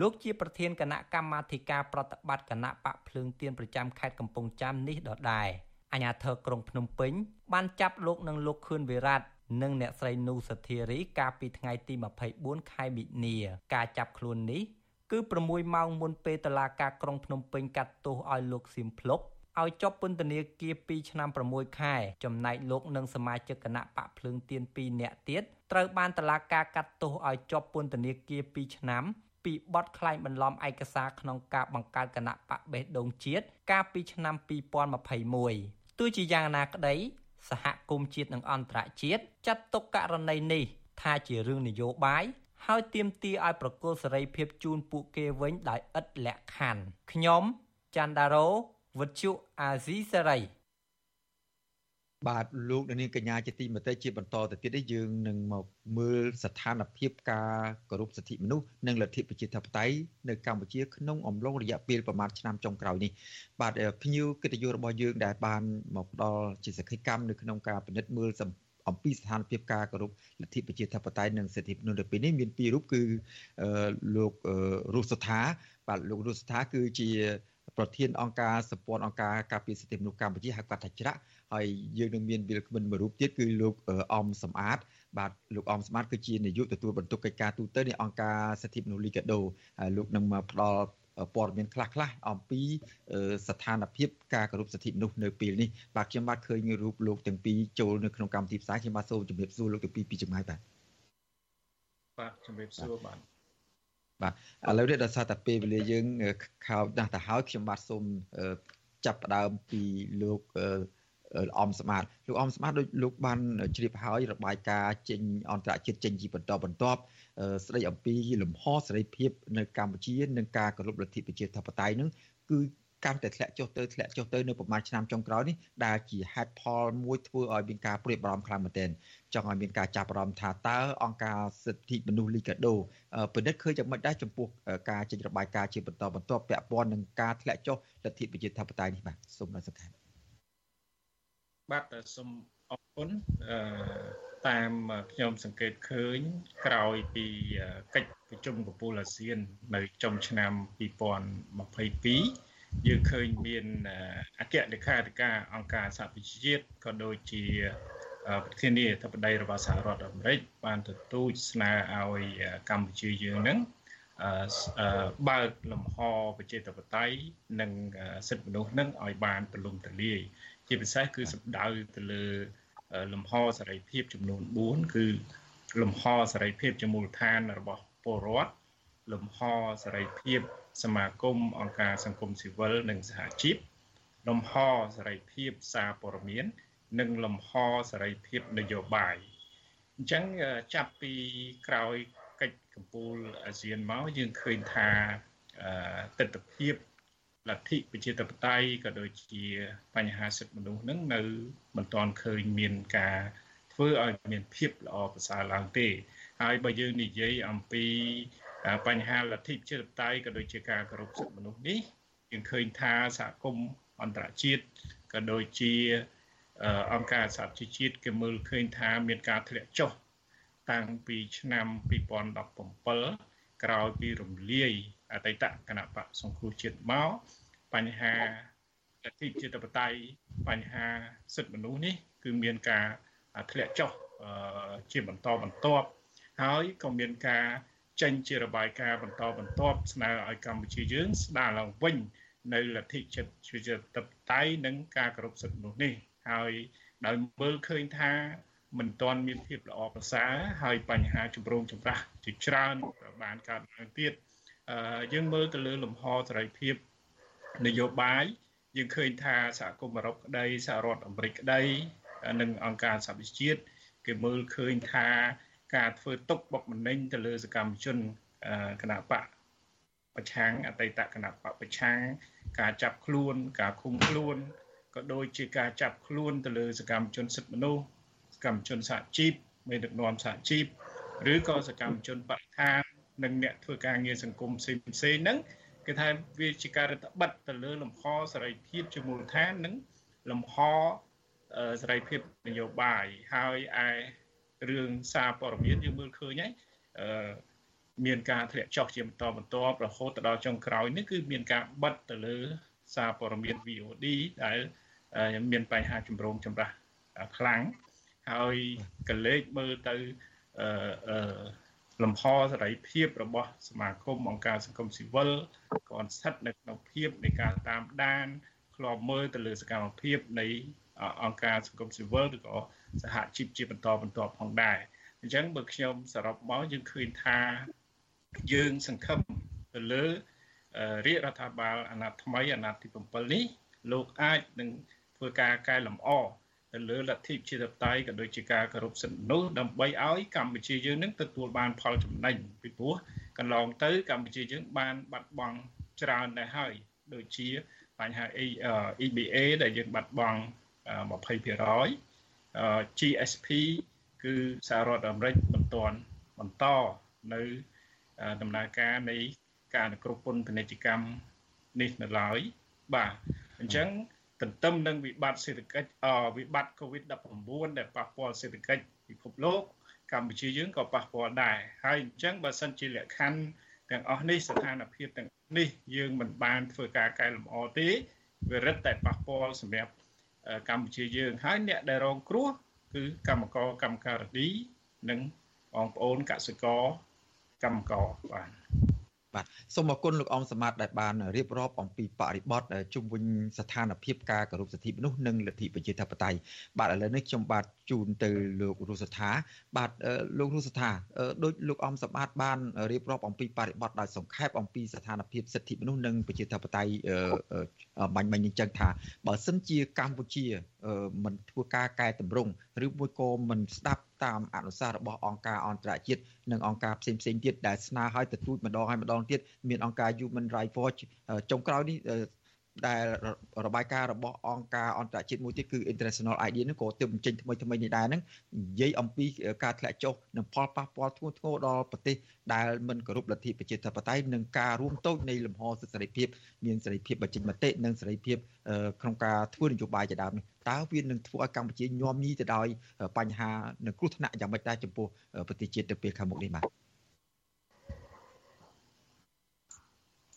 លោកជាប្រធានគណៈកម្មាធិការប្រតិបត្តិគណៈបកភ្លើងទៀនប្រចាំខេត្តកំពង់ចាមនេះដដែលអាជ្ញាធរក្រុងភ្នំពេញបានចាប់លោកនិងលោកខឿនវិរៈនិងអ្នកស្រីនូសធារីកាលពីថ្ងៃទី24ខែមិនិនាការចាប់ខ្លួននេះគឺ6ម៉ោងមុនពេលតឡាការក្រុងភ្នំពេញកាត់ទោសឲ្យលោកសៀមភ្លុកឲ្យជាប់ពន្ធនាគារ2ឆ្នាំ6ខែចំណែកលោកនិងសមាជិកគណៈបកភ្លើងទៀន2នាក់ទៀតត្រូវបានតឡាការកាត់ទោសឲ្យជាប់ពន្ធនាគារ2ឆ្នាំ ពីបទក្លែងបន្លំឯកសារក្នុងការបង្កើតគណៈបកបេះដូងជាតិកាលពីឆ្នាំ2021ទោះជាយ៉ាងណាក្តីសហគមន៍ជាតិនិងអន្តរជាតិចាត់ទុកករណីនេះថាជារឿងនយោបាយហើយទាមទារឲ្យប្រគល់សេរីភាពជូនពួកគេវិញដោយឥតលក្ខខណ្ឌខ្ញុំច័ន្ទដារ៉ូវុទ្ធុអាស៊ីសេរី បាទលោកនាងកញ្ញាជាទីមេត្រីជាបន្តទៅទៀតនេះយើងនឹងមកមើលស្ថានភាពការគោរពសិទ្ធិមនុស្សនិងលទ្ធិប្រជាធិបតេយ្យនៅកម្ពុជាក្នុងអំឡុងរយៈពេលប្រមាណឆ្នាំចុងក្រោយនេះបាទភ្ញៀវកិត្តិយសរបស់យើងដែលបានមកផ្ដល់ជាសក្ខីកម្មនៅក្នុងការពិនិត្យមើលអំពីស្ថានភាពការគោរពលទ្ធិប្រជាធិបតេយ្យនិងសិទ្ធិមនុស្សនៅពេលនេះមានពីររូបគឺលោករស់សថាបាទលោករស់សថាគឺជាប្រធានអង្គការសម្ព័ន្ធអង្គការការពារសិទ្ធិមនុស្សកម្ពុជាហៅកាត់ថាច្រាក់ ហើយយើងនឹងមានវិលក្មិនមួយរូបទៀតគឺលោកអំសំអាតបាទលោកអំសំអាតគឺជានាយកទទួលបន្ទុកកិច្ចការទូតនៃអង្គការសិទ្ធិមនុស្សលីកាដូលោកនឹងមកផ្ដល់ព័ត៌មានខ្លះខ្លះអំពីស្ថានភាពការគោរពសិទ្ធិមនុស្សនៅពេលនេះបាទខ្ញុំបាទឃើញរូបលោកទាំងពីរចូលនៅក្នុងកម្មវិធីផ្សាយខ្ញុំបាទសូមជម្រាបសួរលោកទាំងពីរពីចម្ងាយបាទបាទជម្រាបសួរបាទបាទឥឡូវនេះដល់សារតែពេលវេលាយើងខោណាស់ទៅហើយខ្ញុំបាទសូមចាប់ផ្ដើមពីលោកអំ ស្មាតលោកអំស្មាតដូចលោកបានជ្រាបហើយរបាយការណ៍ចេញអន្តរជាតិចេញជាបន្តបន្ទាប់ស្ដីអំពីលំហសេរីភាពនៅកម្ពុជានិងការគោរពលទ្ធិប្រជាធិបតេយ្យនឹងគឺកាន់តែធ្លាក់ចុះទៅធ្លាក់ចុះទៅនៅប្រហែលឆ្នាំចុងក្រោយនេះដែលជាហេតុផលមួយធ្វើឲ្យមានការព្រួយបារម្ភខ្លាំងមែនទែនចង់ឲ្យមានការចាប់អារម្មណ៍ថាតើអង្គការសិទ្ធិមនុស្សលីកាដូពិនិត្យឃើញយ៉ាងម៉េចដែរចំពោះការចេញរបាយការណ៍ជាបន្តបន្ទាប់ពាក់ព័ន្ធនឹងការធ្លាក់ចុះលទ្ធិប្រជាធិបតេយ្យនេះបាទសូមដល់សង្ខេ បបាទសូមអរគុណអឺតាមខ្ញុំសង្កេតឃើញ ក្រោយពីកិច្ចប្រជុំកំពូលអាស៊ាន នៅចុងឆ្នាំ2022យើងឃើញមានអគ្គលេខាធិការអង្គការសហប្រជាជាតិក៏ដូចជាប្រធានាធិបតីរបស់សហរដ្ឋអាមេរិកបានទទូចស្នើឲ្យកម្ពុជាយើងនឹងបើកលំហប្រជាធិបតេយ្យនិងសិទ្ធិមនុស្សនឹងឲ្យបានទូលំទូលាយ ជាពិសេសគឺសំដៅទៅលើលំហសេរីភាពចំនួន4គឺលំហសេរីភាពជាមូលដ្ឋានរបស់ពលរដ្ឋលំហសេរីភាពសមាគមអង្គការសង្គមស៊ីវិលនិងសហជីពលំហសេរីភាពសារព័ត៌មាន និងលំហសេរីភាពនយោបាយអញ្ចឹងចាប់ពីក្រោយកិច្ចកម្ពុជាអាស៊ានមកយើងឃើញថាទស្សនវិជ្ជា លទ្ធិប្រជាធិបតេយ្យក៏ដូចជាបញ្ហាសិទ្ធិមនុស្សនឹងនៅមិនទាន់ឃើញមានការធ្វើឲ្យមានភាពល្អប្រសើរឡើងទេ ហើយបើយើងនិយាយអំពីបញ្ហាលទ្ធិជាតិបតៃក៏ដូចជាការគោរពសិទ្ធិមនុស្សនេះយើងឃើញថាសហគមន៍អន្តរជាតិក៏ដូចជាអង្គការសហជីវជាតិគេមើលឃើញថាមានការធ្លាក់ចុះតាំងពីឆ្នាំ2017ក្រោយពីរំលាយអតីតគណៈបកសង្គ្រោះជាតិមក បញ្ហាលទ្ធិជាតិបតៃបញ្ហាសិទ្ធិមនុស្សនេះ គឺមានការធ្លាក់ចុះជាបន្តបន្ទាប់ហើយក៏មានការចេញជារបាយការណ៍បន្តបន្ទាប់ស្នើឲ្យកម្ពុជាយើងស្ដារឡើងវិញនៅលទ្ធិចិត្តជាតបតៃនិងការគោរពសិទ្ធិមនុស្សនេះហើយដោយមើលឃើញថាមិនទាន់មានភាពល្អប្រសើរហើយបញ្ហាជំរងចម្រាស់ជាច្រើនបានកើតឡើងទៀតយើងមើលទៅលើលំហសេរីភាព នយោបាយយើងឃើញថាសហគមន៍អឺរ៉ុបក្តីសហរដ្ឋអាមេរិកក្តីនិងអង្គការសហប្រជាជាតិគេមើលឃើញថាការធ្វើទុកបុកម្នេញទៅលើសកម្មជនគណៈបកប្រឆាំងអតីតគណៈបកប្រឆាំងការចាប់ខ្លួន ការឃុំខ្លួនក៏ដូចជាការចាប់ខ្លួនទៅលើសកម្មជនសិទ្ធិមនុស្សសកម្មជនសហជីពមេដឹកនាំសហជីពឬក៏សកម្មជនបរិស្ថាននិងអ្នកធ្វើការងារសង្គមផ្សេងផ្សេងហ្នឹង គេថាវាជាការរដ្ឋបတ်ទៅលើលំហសេរីភាពជាមូលដ្ឋាននិងលំហសេរីភាពនយោបាយហើយឯរឿងសារព័ត៌មានយើងមើលឃើញហើយអឺមានការធ្លាក់ចុះជាបន្តបន្ទាប់រហូតទៅដល់ចុងក្រោយនេះគឺមានការបិទទៅលើសារព័ត៌មាន VOD ដែលមានបញ្ហាចម្រូងចម្រាសខ្លាំងហើយកលេចមើលទៅអឺ លំហសេរីភាពរបស់សមាគមអង្គការសង្គមស៊ីវិលក៏ស្ថិតនៅក្នុងភាពនៃការតាមដានឃ្លាំមើលទៅលើសកម្មភាពនៃអង្គការសង្គមស៊ីវិលឬក៏សហជីពជាបន្តបន្ទាប់ផងដែរអញ្ចឹងបើខ្ញុំសរុបមកយើងឃើញថាយើងសង្ឃឹមទៅលើរាជរដ្ឋាភិបាលអាណត្តិថ្មីអាណត្តិទី7នេះលោកអាចនឹងធ្វើការកែលម្អ ទៅលើលទ្ធិប្រជាធិបតេយ្យក៏ដូចជាការគោរពសិទ្ធិមនុស្សដើម្បីឲ្យកម្ពុជាយើងនឹងទទួលបានផលចំណេញពីព្រោះកន្លងទៅកម្ពុជាយើងបានបាត់បង់ច្រើនដែរហើយដូចជាបញ្ហា EBA ដែលយើងបាត់បង់20% GSP គឺសហរដ្ឋអាមេរិកមិនទាន់បន្តនៅដំណើរការនៃការអនុគ្រោះពន្ធពាណិជ្ជកម្មនេះនៅឡើយបាទអញ្ចឹង ទន្ទឹមនឹងវិបត្តិសេដ្ឋកិច្ចអវិបត្តិ COVID-19 ដែលប៉ះពាល់សេដ្ឋកិច្ចពិភពលោកកម្ពុជាយើងក៏ប៉ះពាល់ដែរហើយអញ្ចឹងបើសិនជាលក្ខខណ្ឌទាំងអស់នេះស្ថានភាពទាំងនេះយើងមិនបានធ្វើការកែលម្អទេវារឹតតែប៉ះពាល់សម្រាប់កម្ពុជាយើងហើយអ្នកដែលរងគ្រោះគឺកម្មករកម្មការិនីនិងបងប្អូនកសិករកម្មករបាទ បាទសូមអរគុណលោកអមសមត្ថដែលបានរៀបរាប់អំពីបរិបទជុំវិញស្ថានភាពការគោរពសិទ្ធិមនុស្សនិងលទ្ធិប្រជាធិបតេយ្យបាទឥឡូវនេះខ្ញុំបាទជូនទៅលោករស់សថា បាទលោករស់សថាដោយលោកអមសមត្ថបានរៀបរាប់អំពីបរិបទដោយសង្ខេបអំពីស្ថានភាពសិទ្ធិមនុស្សនិងប្រជាធិបតេយ្យបាញ់មិញអញ្ចឹងថាបើសិនជាកម្ពុជាមិនធ្វើការកែតម្រង់ឬមួយក៏មិនស្ដាប់ តាមអនុសាសន៍របស់អង្គការអន្តរជាតិនិងអង្គការផ្សេងផ្សេងទៀតដែលស្នើឲ្យទទូចម្ដងហើយម្ដងទៀតមានអង្គការ Human Rights Watch ចុងក្រោយនេះ ដែលរបាយការណ៍របស់អង្គការអន្តរជាតិមួយទៀតគឺ International ID នេះក៏ទើបបញ្ចេញថ្មីថ្មីនេះដែរហ្នឹងនិយាយអំពីការធ្លាក់ចុះនិងផលប៉ះពាល់ធ្ងន់ធ្ងរដល់ប្រទេសដែលមិនគោរពលទ្ធិប្រជាធិបតេយ្យនិងការរួមតូចនៃលំហសិទ្ធិសេរីភាពមានសេរីភាពបញ្ចេញមតិនិងសេរីភាពក្នុងការធ្វើនយោបាយជាដើមនេះតើវានឹងធ្វើឲ្យកម្ពុជាញោមញីទៅដោយបញ្ហានិងគ្រោះថ្នាក់យ៉ាងម៉េចដែរចំពោះប្រទេសជាតិទៅពេលខាងមុខនេះបាទ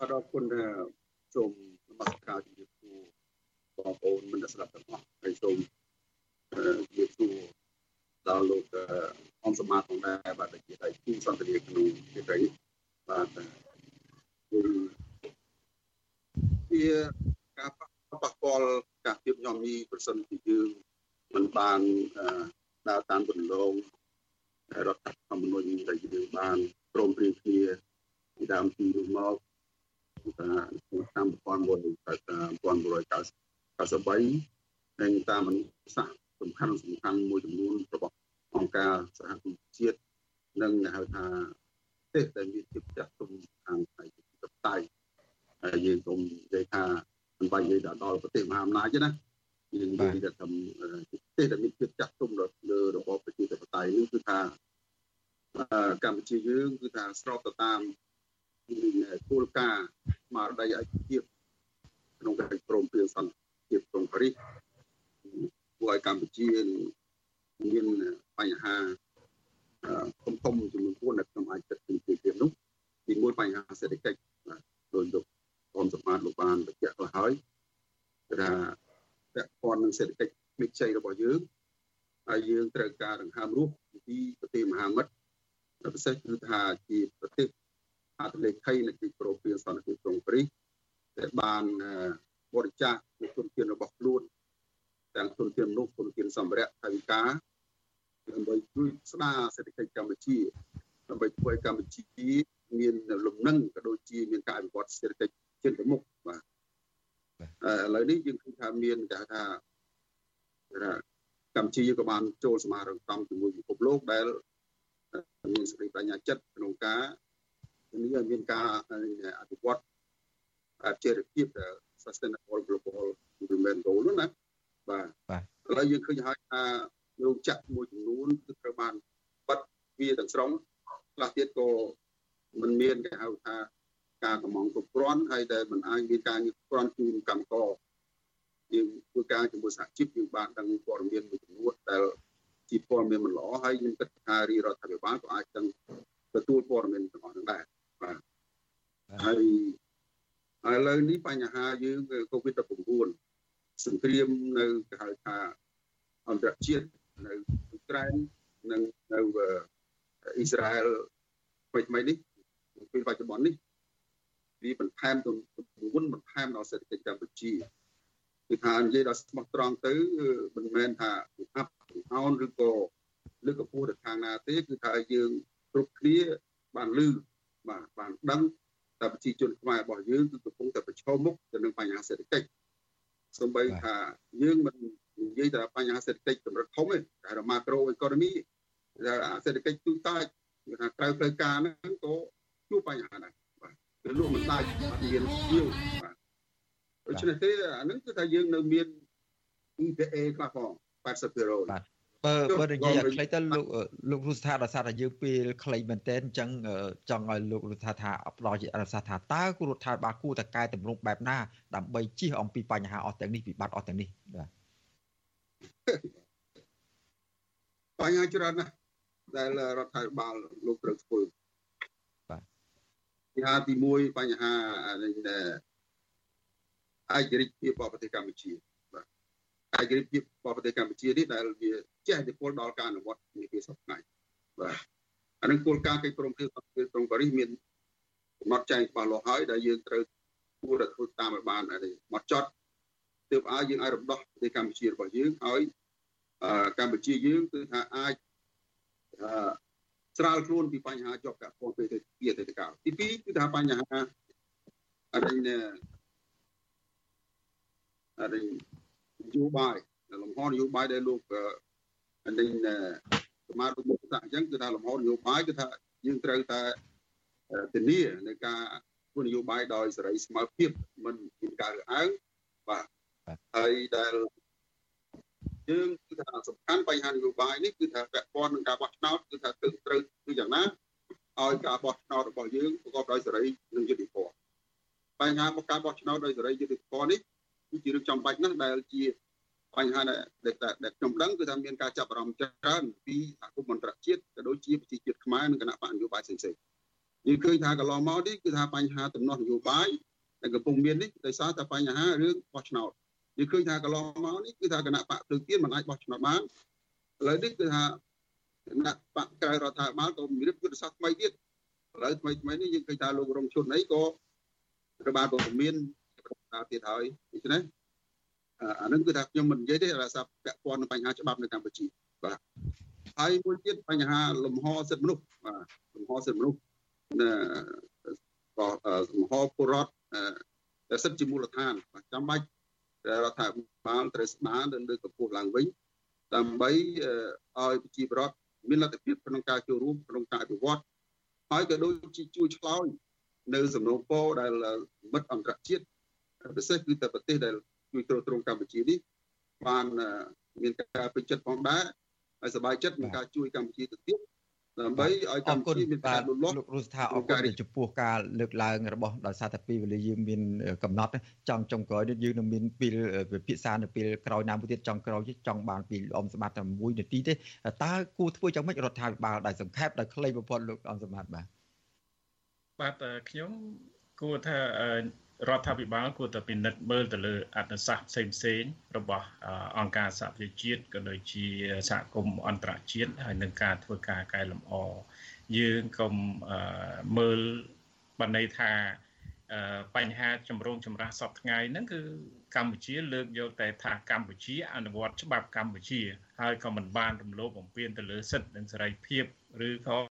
អរគុណសូ មនមស្ការជំរាបសួរបងប្អូនមិត្តស្ដាប់ទាំងអស់ហើយសូមជំរាបសួរដល់លោកអង្គសមាធផងដែរបាទជាដៃគូសន្ទនាក្នុងវិទ្យាបាទគឺជាការប៉ះពាល់ការភាពញោមញីប្រសិនជាយើងមិនបានដើរតាមគន្លងរដ្ឋធម្មនុញ្ញដែលយើងបានព្រមព្រៀងគ្នាពីដើមពីនោះមក តាម1993និងតាមអនុសាសន៍សំខាន់សំខាន់មួយចំនួនរបស់អង្គការសហគមន៍ជាតិនិងហៅថាប្រទេសដែលមានភាពចាស់ទុំខាងផ្នែកប្រជាធិបតេយ្យហើយយើងសូមនិយាយថាមិនបាច់និយាយដល់ប្រទេសមហាអំណាចទេណាយើងនិយាយថាប្រទេសដែលមានភាពចាស់ទុំលើរបបប្រជាធិបតេយ្យនេះគឺថាកម្ពុជាយើងគឺថាស្របទៅតាម គោលការណ៍ស្មារតីឯកភាពក្នុងកិច្ចព្រមព្រៀងសន្តិភាពក្រុងប៉ារីសធ្វើឲ្យកម្ពុជាមានបញ្ហាធំធំចំនួន4នៅក្នុងអាចចិត្តពីពីនោះទីមួយបញ្ហាសេដ្ឋកិច្ចដោយលោកក្រុមសម្បត្តិលោកបានបញ្ជាក់ទៅហើយថាពាក់ព័ន្ធនឹងសេដ្ឋកិច្ចវិជ័យរបស់យើងហើយយើងត្រូវការដង្ហើមរស់ពីប្រទេសមហាមិត្តពិសេសគឺថាជាប្រទេសអត្តលេខីនៃកិច្ចប្រពៃសន្តិភាពក្រុងប៉ារីសដែលបានបរិច្ចាគទុនធានរបស់ខ្លួនទាំងទុនធានមនុស្សទុនធានសម្ភារៈថវិកាដើម្បីជួយស្ដារសេដ្ឋកិច្ចកម្ពុជាដើម្បីធ្វើឲ្យកម្ពុជាមានលំនឹងក៏ដូចជាមានការវិវត្តសេដ្ឋកិច្ចជិនទៅមុខបាទឥឡូវនេះយើងឃើញថាមានគេថា យើងក៏បានចូលសមារង្គមជាមួយពិភពលោកដែលមានសេចក្តីបញ្ញាចិត្តក្នុងការធានាមានការអភិវឌ្ឍអាជីវកម្ម sustainable global development goal ណាបាទឥឡូវយើងឃើញហើយថារោងចក្រមួយចំនួនគឺត្រូវបានបិទវាទាំងស្រុងខ្លះទៀតក៏មិនមានគេហៅថាការកម្ងគ្រប់គ្រាន់ហើយដែលមិនអាចមានការងារគ្រប់គ្រាន់ជូនកម្មករយើងធ្វើការជាមួយសហជីពយើងបានដឹងព័ត៌មានមួយ ជាតិនៅអ៊ុក្រែននិងនៅអ៊ីស្រាអែលថ្មីៗនេះពេលបច្ចុប្បន្ននេះវាបន្ថែមទម្ងន់បន្ថែមដល់សេដ្ឋកិច្ចកម្ពុជាគឺថានិយាយដល់ស្មោះត្រង់ទៅមិនមែនថាអាប់អោនឬក៏លើកកម្ពស់ទៅខាងណាទេគឺថាយើងគ្រប់គ្នាបានលឺបាទបានដឹងតែប្រជាជនខ្មែររបស់យើងគឺកំពុងតែប្រឈមមុខទៅនឹងបញ្ហាសេដ្ឋកិច្ចសូម្បីថាយើងមិន និយាយតែបញ្ហាសេដ្ឋកិច្ចកម្រិតធំទេតែម៉ាក្រូអេកូណូមីសេដ្ឋកិច្ចទូទៅគឺថាក្រៅផ្លូវការហ្នឹងក៏ជួបបញ្ហាដែរបាទគឺលក់មិនដាច់អត់មានជាវបាទដូច្នេះទេអាហ្នឹងគឺថាយើងនៅមាន EPA ខ្លះផង80%បាទបើបើនិយាយឲ្យខ្លីទៅលោកលោករុស្ថាដោយសារតែយើងពេលខ្លីមែនតើអញ្ចឹងចង់ឲ្យលោករុស្ថាថាផ្ដល់ជាអនុសាសន៍ថាតើគូរដ្ឋាភិបាលគួរតែកែតម្រង់បែបណាដើម្បីជៀសអំពីបញ្ហាអស់ទាំងនេះវិបត្តិអស់ទាំងនេះបាទ បញ្ហាច្រើនណាស់ដែលរដ្ឋាភិបាលលោកត្រូវធ្វើបាទបញ្ហាទី1បញ្ហាឯករាជ្យភាពរបស់ប្រទេសកម្ពុជាឯករាជ្យភាពរបស់ប្រទេសកម្ពុជានេះដែលវាចេះឥទ្ធិពលដល់ការអនុវត្តនីតិសព្វថ្ងៃបាទអានឹងគោលការណ៍កិច្ចព្រមព្រៀងសន្តិភាពក្រុងប៉ារីសមានកំណត់ចែងច្បាស់លាស់ហើយដែលយើងត្រូវគួរតែធ្វើតាមឲ្យបានមកចត់ ទើបឲ្យយើងឲ្យរំដោះប្រទេសកម្ពុជារបស់យើងឲ្យកម្ពុជាយើងគឺថាអាចស្រាលខ្លួនពីបញ្ហាជាប់កាក់ព័ន្ធពេលទៅពីអតីតកាលទី2គឺថាបញ្ហាអរិញអរិញនយោបាយលំហនយោបាយដែលលោកនេះសមាជិកមុខសាអញ្ចឹងគឺថាលំហនយោបាយគឺថាយើងត្រូវតែធានាในការធ្វើនយោបាយដោយសេរីស្មើភាពមិនមានការរើសអើងបាទ ហើយដែលយើងគឺថាសំខាន់បញ្ហានយោបាយនេះគឺថាពាក់ព័ន្ធនឹងការបោះឆ្នោតគឺថាត្រូវត្រូវគឺយ៉ាងណាឲ្យការបោះឆ្នោតរបស់យើងប្រកបដោយសេរីនិងយុត្តិធម៌បញ្ហារបស់ការបោះឆ្នោតដោយសេរីយុត្តិធម៌នេះគឺជារឿងចំបាច់ណាស់ដែលជាបញ្ហាដែលដែលខ្ញុំដឹងគឺថាមានការចាប់អារម្មណ៍ច្រើនពីសហគមន៍អន្តរជាតិក៏ដូចជាប្រជាជាតិខ្មែរនិងគណៈបកនយោបាយផ្សេងៗយើងឃើញថាកន្លងមកនេះគឺថាបញ្ហាទំនាស់នយោបាយដែលកំពុងមាននេះដោយសារតែបញ្ហារឿងបោះឆ្នោត យើងឃើញថាកន្លងមកនេះគឺថាគណៈបកភ្លើងទៀនមិនអាចបោះឆ្នោតបានឥឡូវនេះគឺថាគណៈបកក្រៅរដ្ឋាភិបាលក៏មានយុទ្ធសាស្ត្រថ្មីទៀតឥឡូវថ្មីថ្មីនេះយើងឃើញថាលោករងឈុនអីក៏រដ្ឋបាលក៏មានការទៀតហើយដូច្នេះអានឹងគឺថាខ្ញុំមិននិយាយទេដោយសារពាក់ព័ន្ធនឹងបញ្ហាច្បាប់នៅកម្ពុជាបាទហើយមួយទៀតបញ្ហាលំហសិទ្ធិមនុស្សបាទលំហសិទ្ធិមនុស្សក៏លំហពលរដ្ឋដែលសិទ្ធិជាមូលដ្ឋានបាទចាំបាច់ រដ្ឋាភិបាលត្រូវស្ដារនិងលើកកម្ពស់ឡើងវិញដើម្បីឲ្យប្រជាពលរដ្ឋមានលទ្ធភាពក្នុងការចូលរួមក្នុងការអភិវឌ្ឍហើយក៏ដូចជាជួយឆ្លើយនៅសំណូមពរដែលមិត្តអន្តរជាតិពិសេសគឺតែប្រទេសដែលជួយទ្រទ្រង់កម្ពុជានេះបានមានការពេញចិត្តផងដែរហើយសប្បាយចិត្តនឹងការជួយកម្ពុជាទៅទៀត ដើម្បីឲ្យកម្ពុជាមានការលូតលាស់លោករស់ថាអរគុណចំពោះការលើកឡើងរបស់ដោយសារតែពេលវេលាយើងមានកំណត់ចង់ចុងក្រោយនេះយើងនឹងមានពេលពិភាក្សានៅពេលក្រោយណាមួយទៀតចង់ក្រោយចង់បានពីអមសម្បត្តិតែមួយនាទីទេតើគួរធ្វើយ៉ាងម៉េចរដ្ឋាភិបាលដែលសង្ខេបដោយខ្លីបំផុតលោកអមសម្បត្តិបាទបាទខ្ញុំគួរថា រដ្ឋាភិបាលគួរតែពិនិត្យមើលទៅលើអត្ថសាស្ត្រផ្សេងផ្សេងរបស់អង្គការសហប្រជាជាតិក៏ដូចជាសហគមន៍អន្តរជាតិហើយនឹងការធ្វើការកែលម្អយើងកុំមើលបណ្ណ័យថាបញ្ហាចម្រូងចម្រាសសពថ្ងៃហ្នឹងគឺកម្ពុជាលើកយកតែថាកម្ពុជាអនុវត្តច្បាប់កម្ពុជា ហើយក៏មិនបានរំលោភបំពានទៅលើសិទ្ធិនិងសេរីភាពឬក៏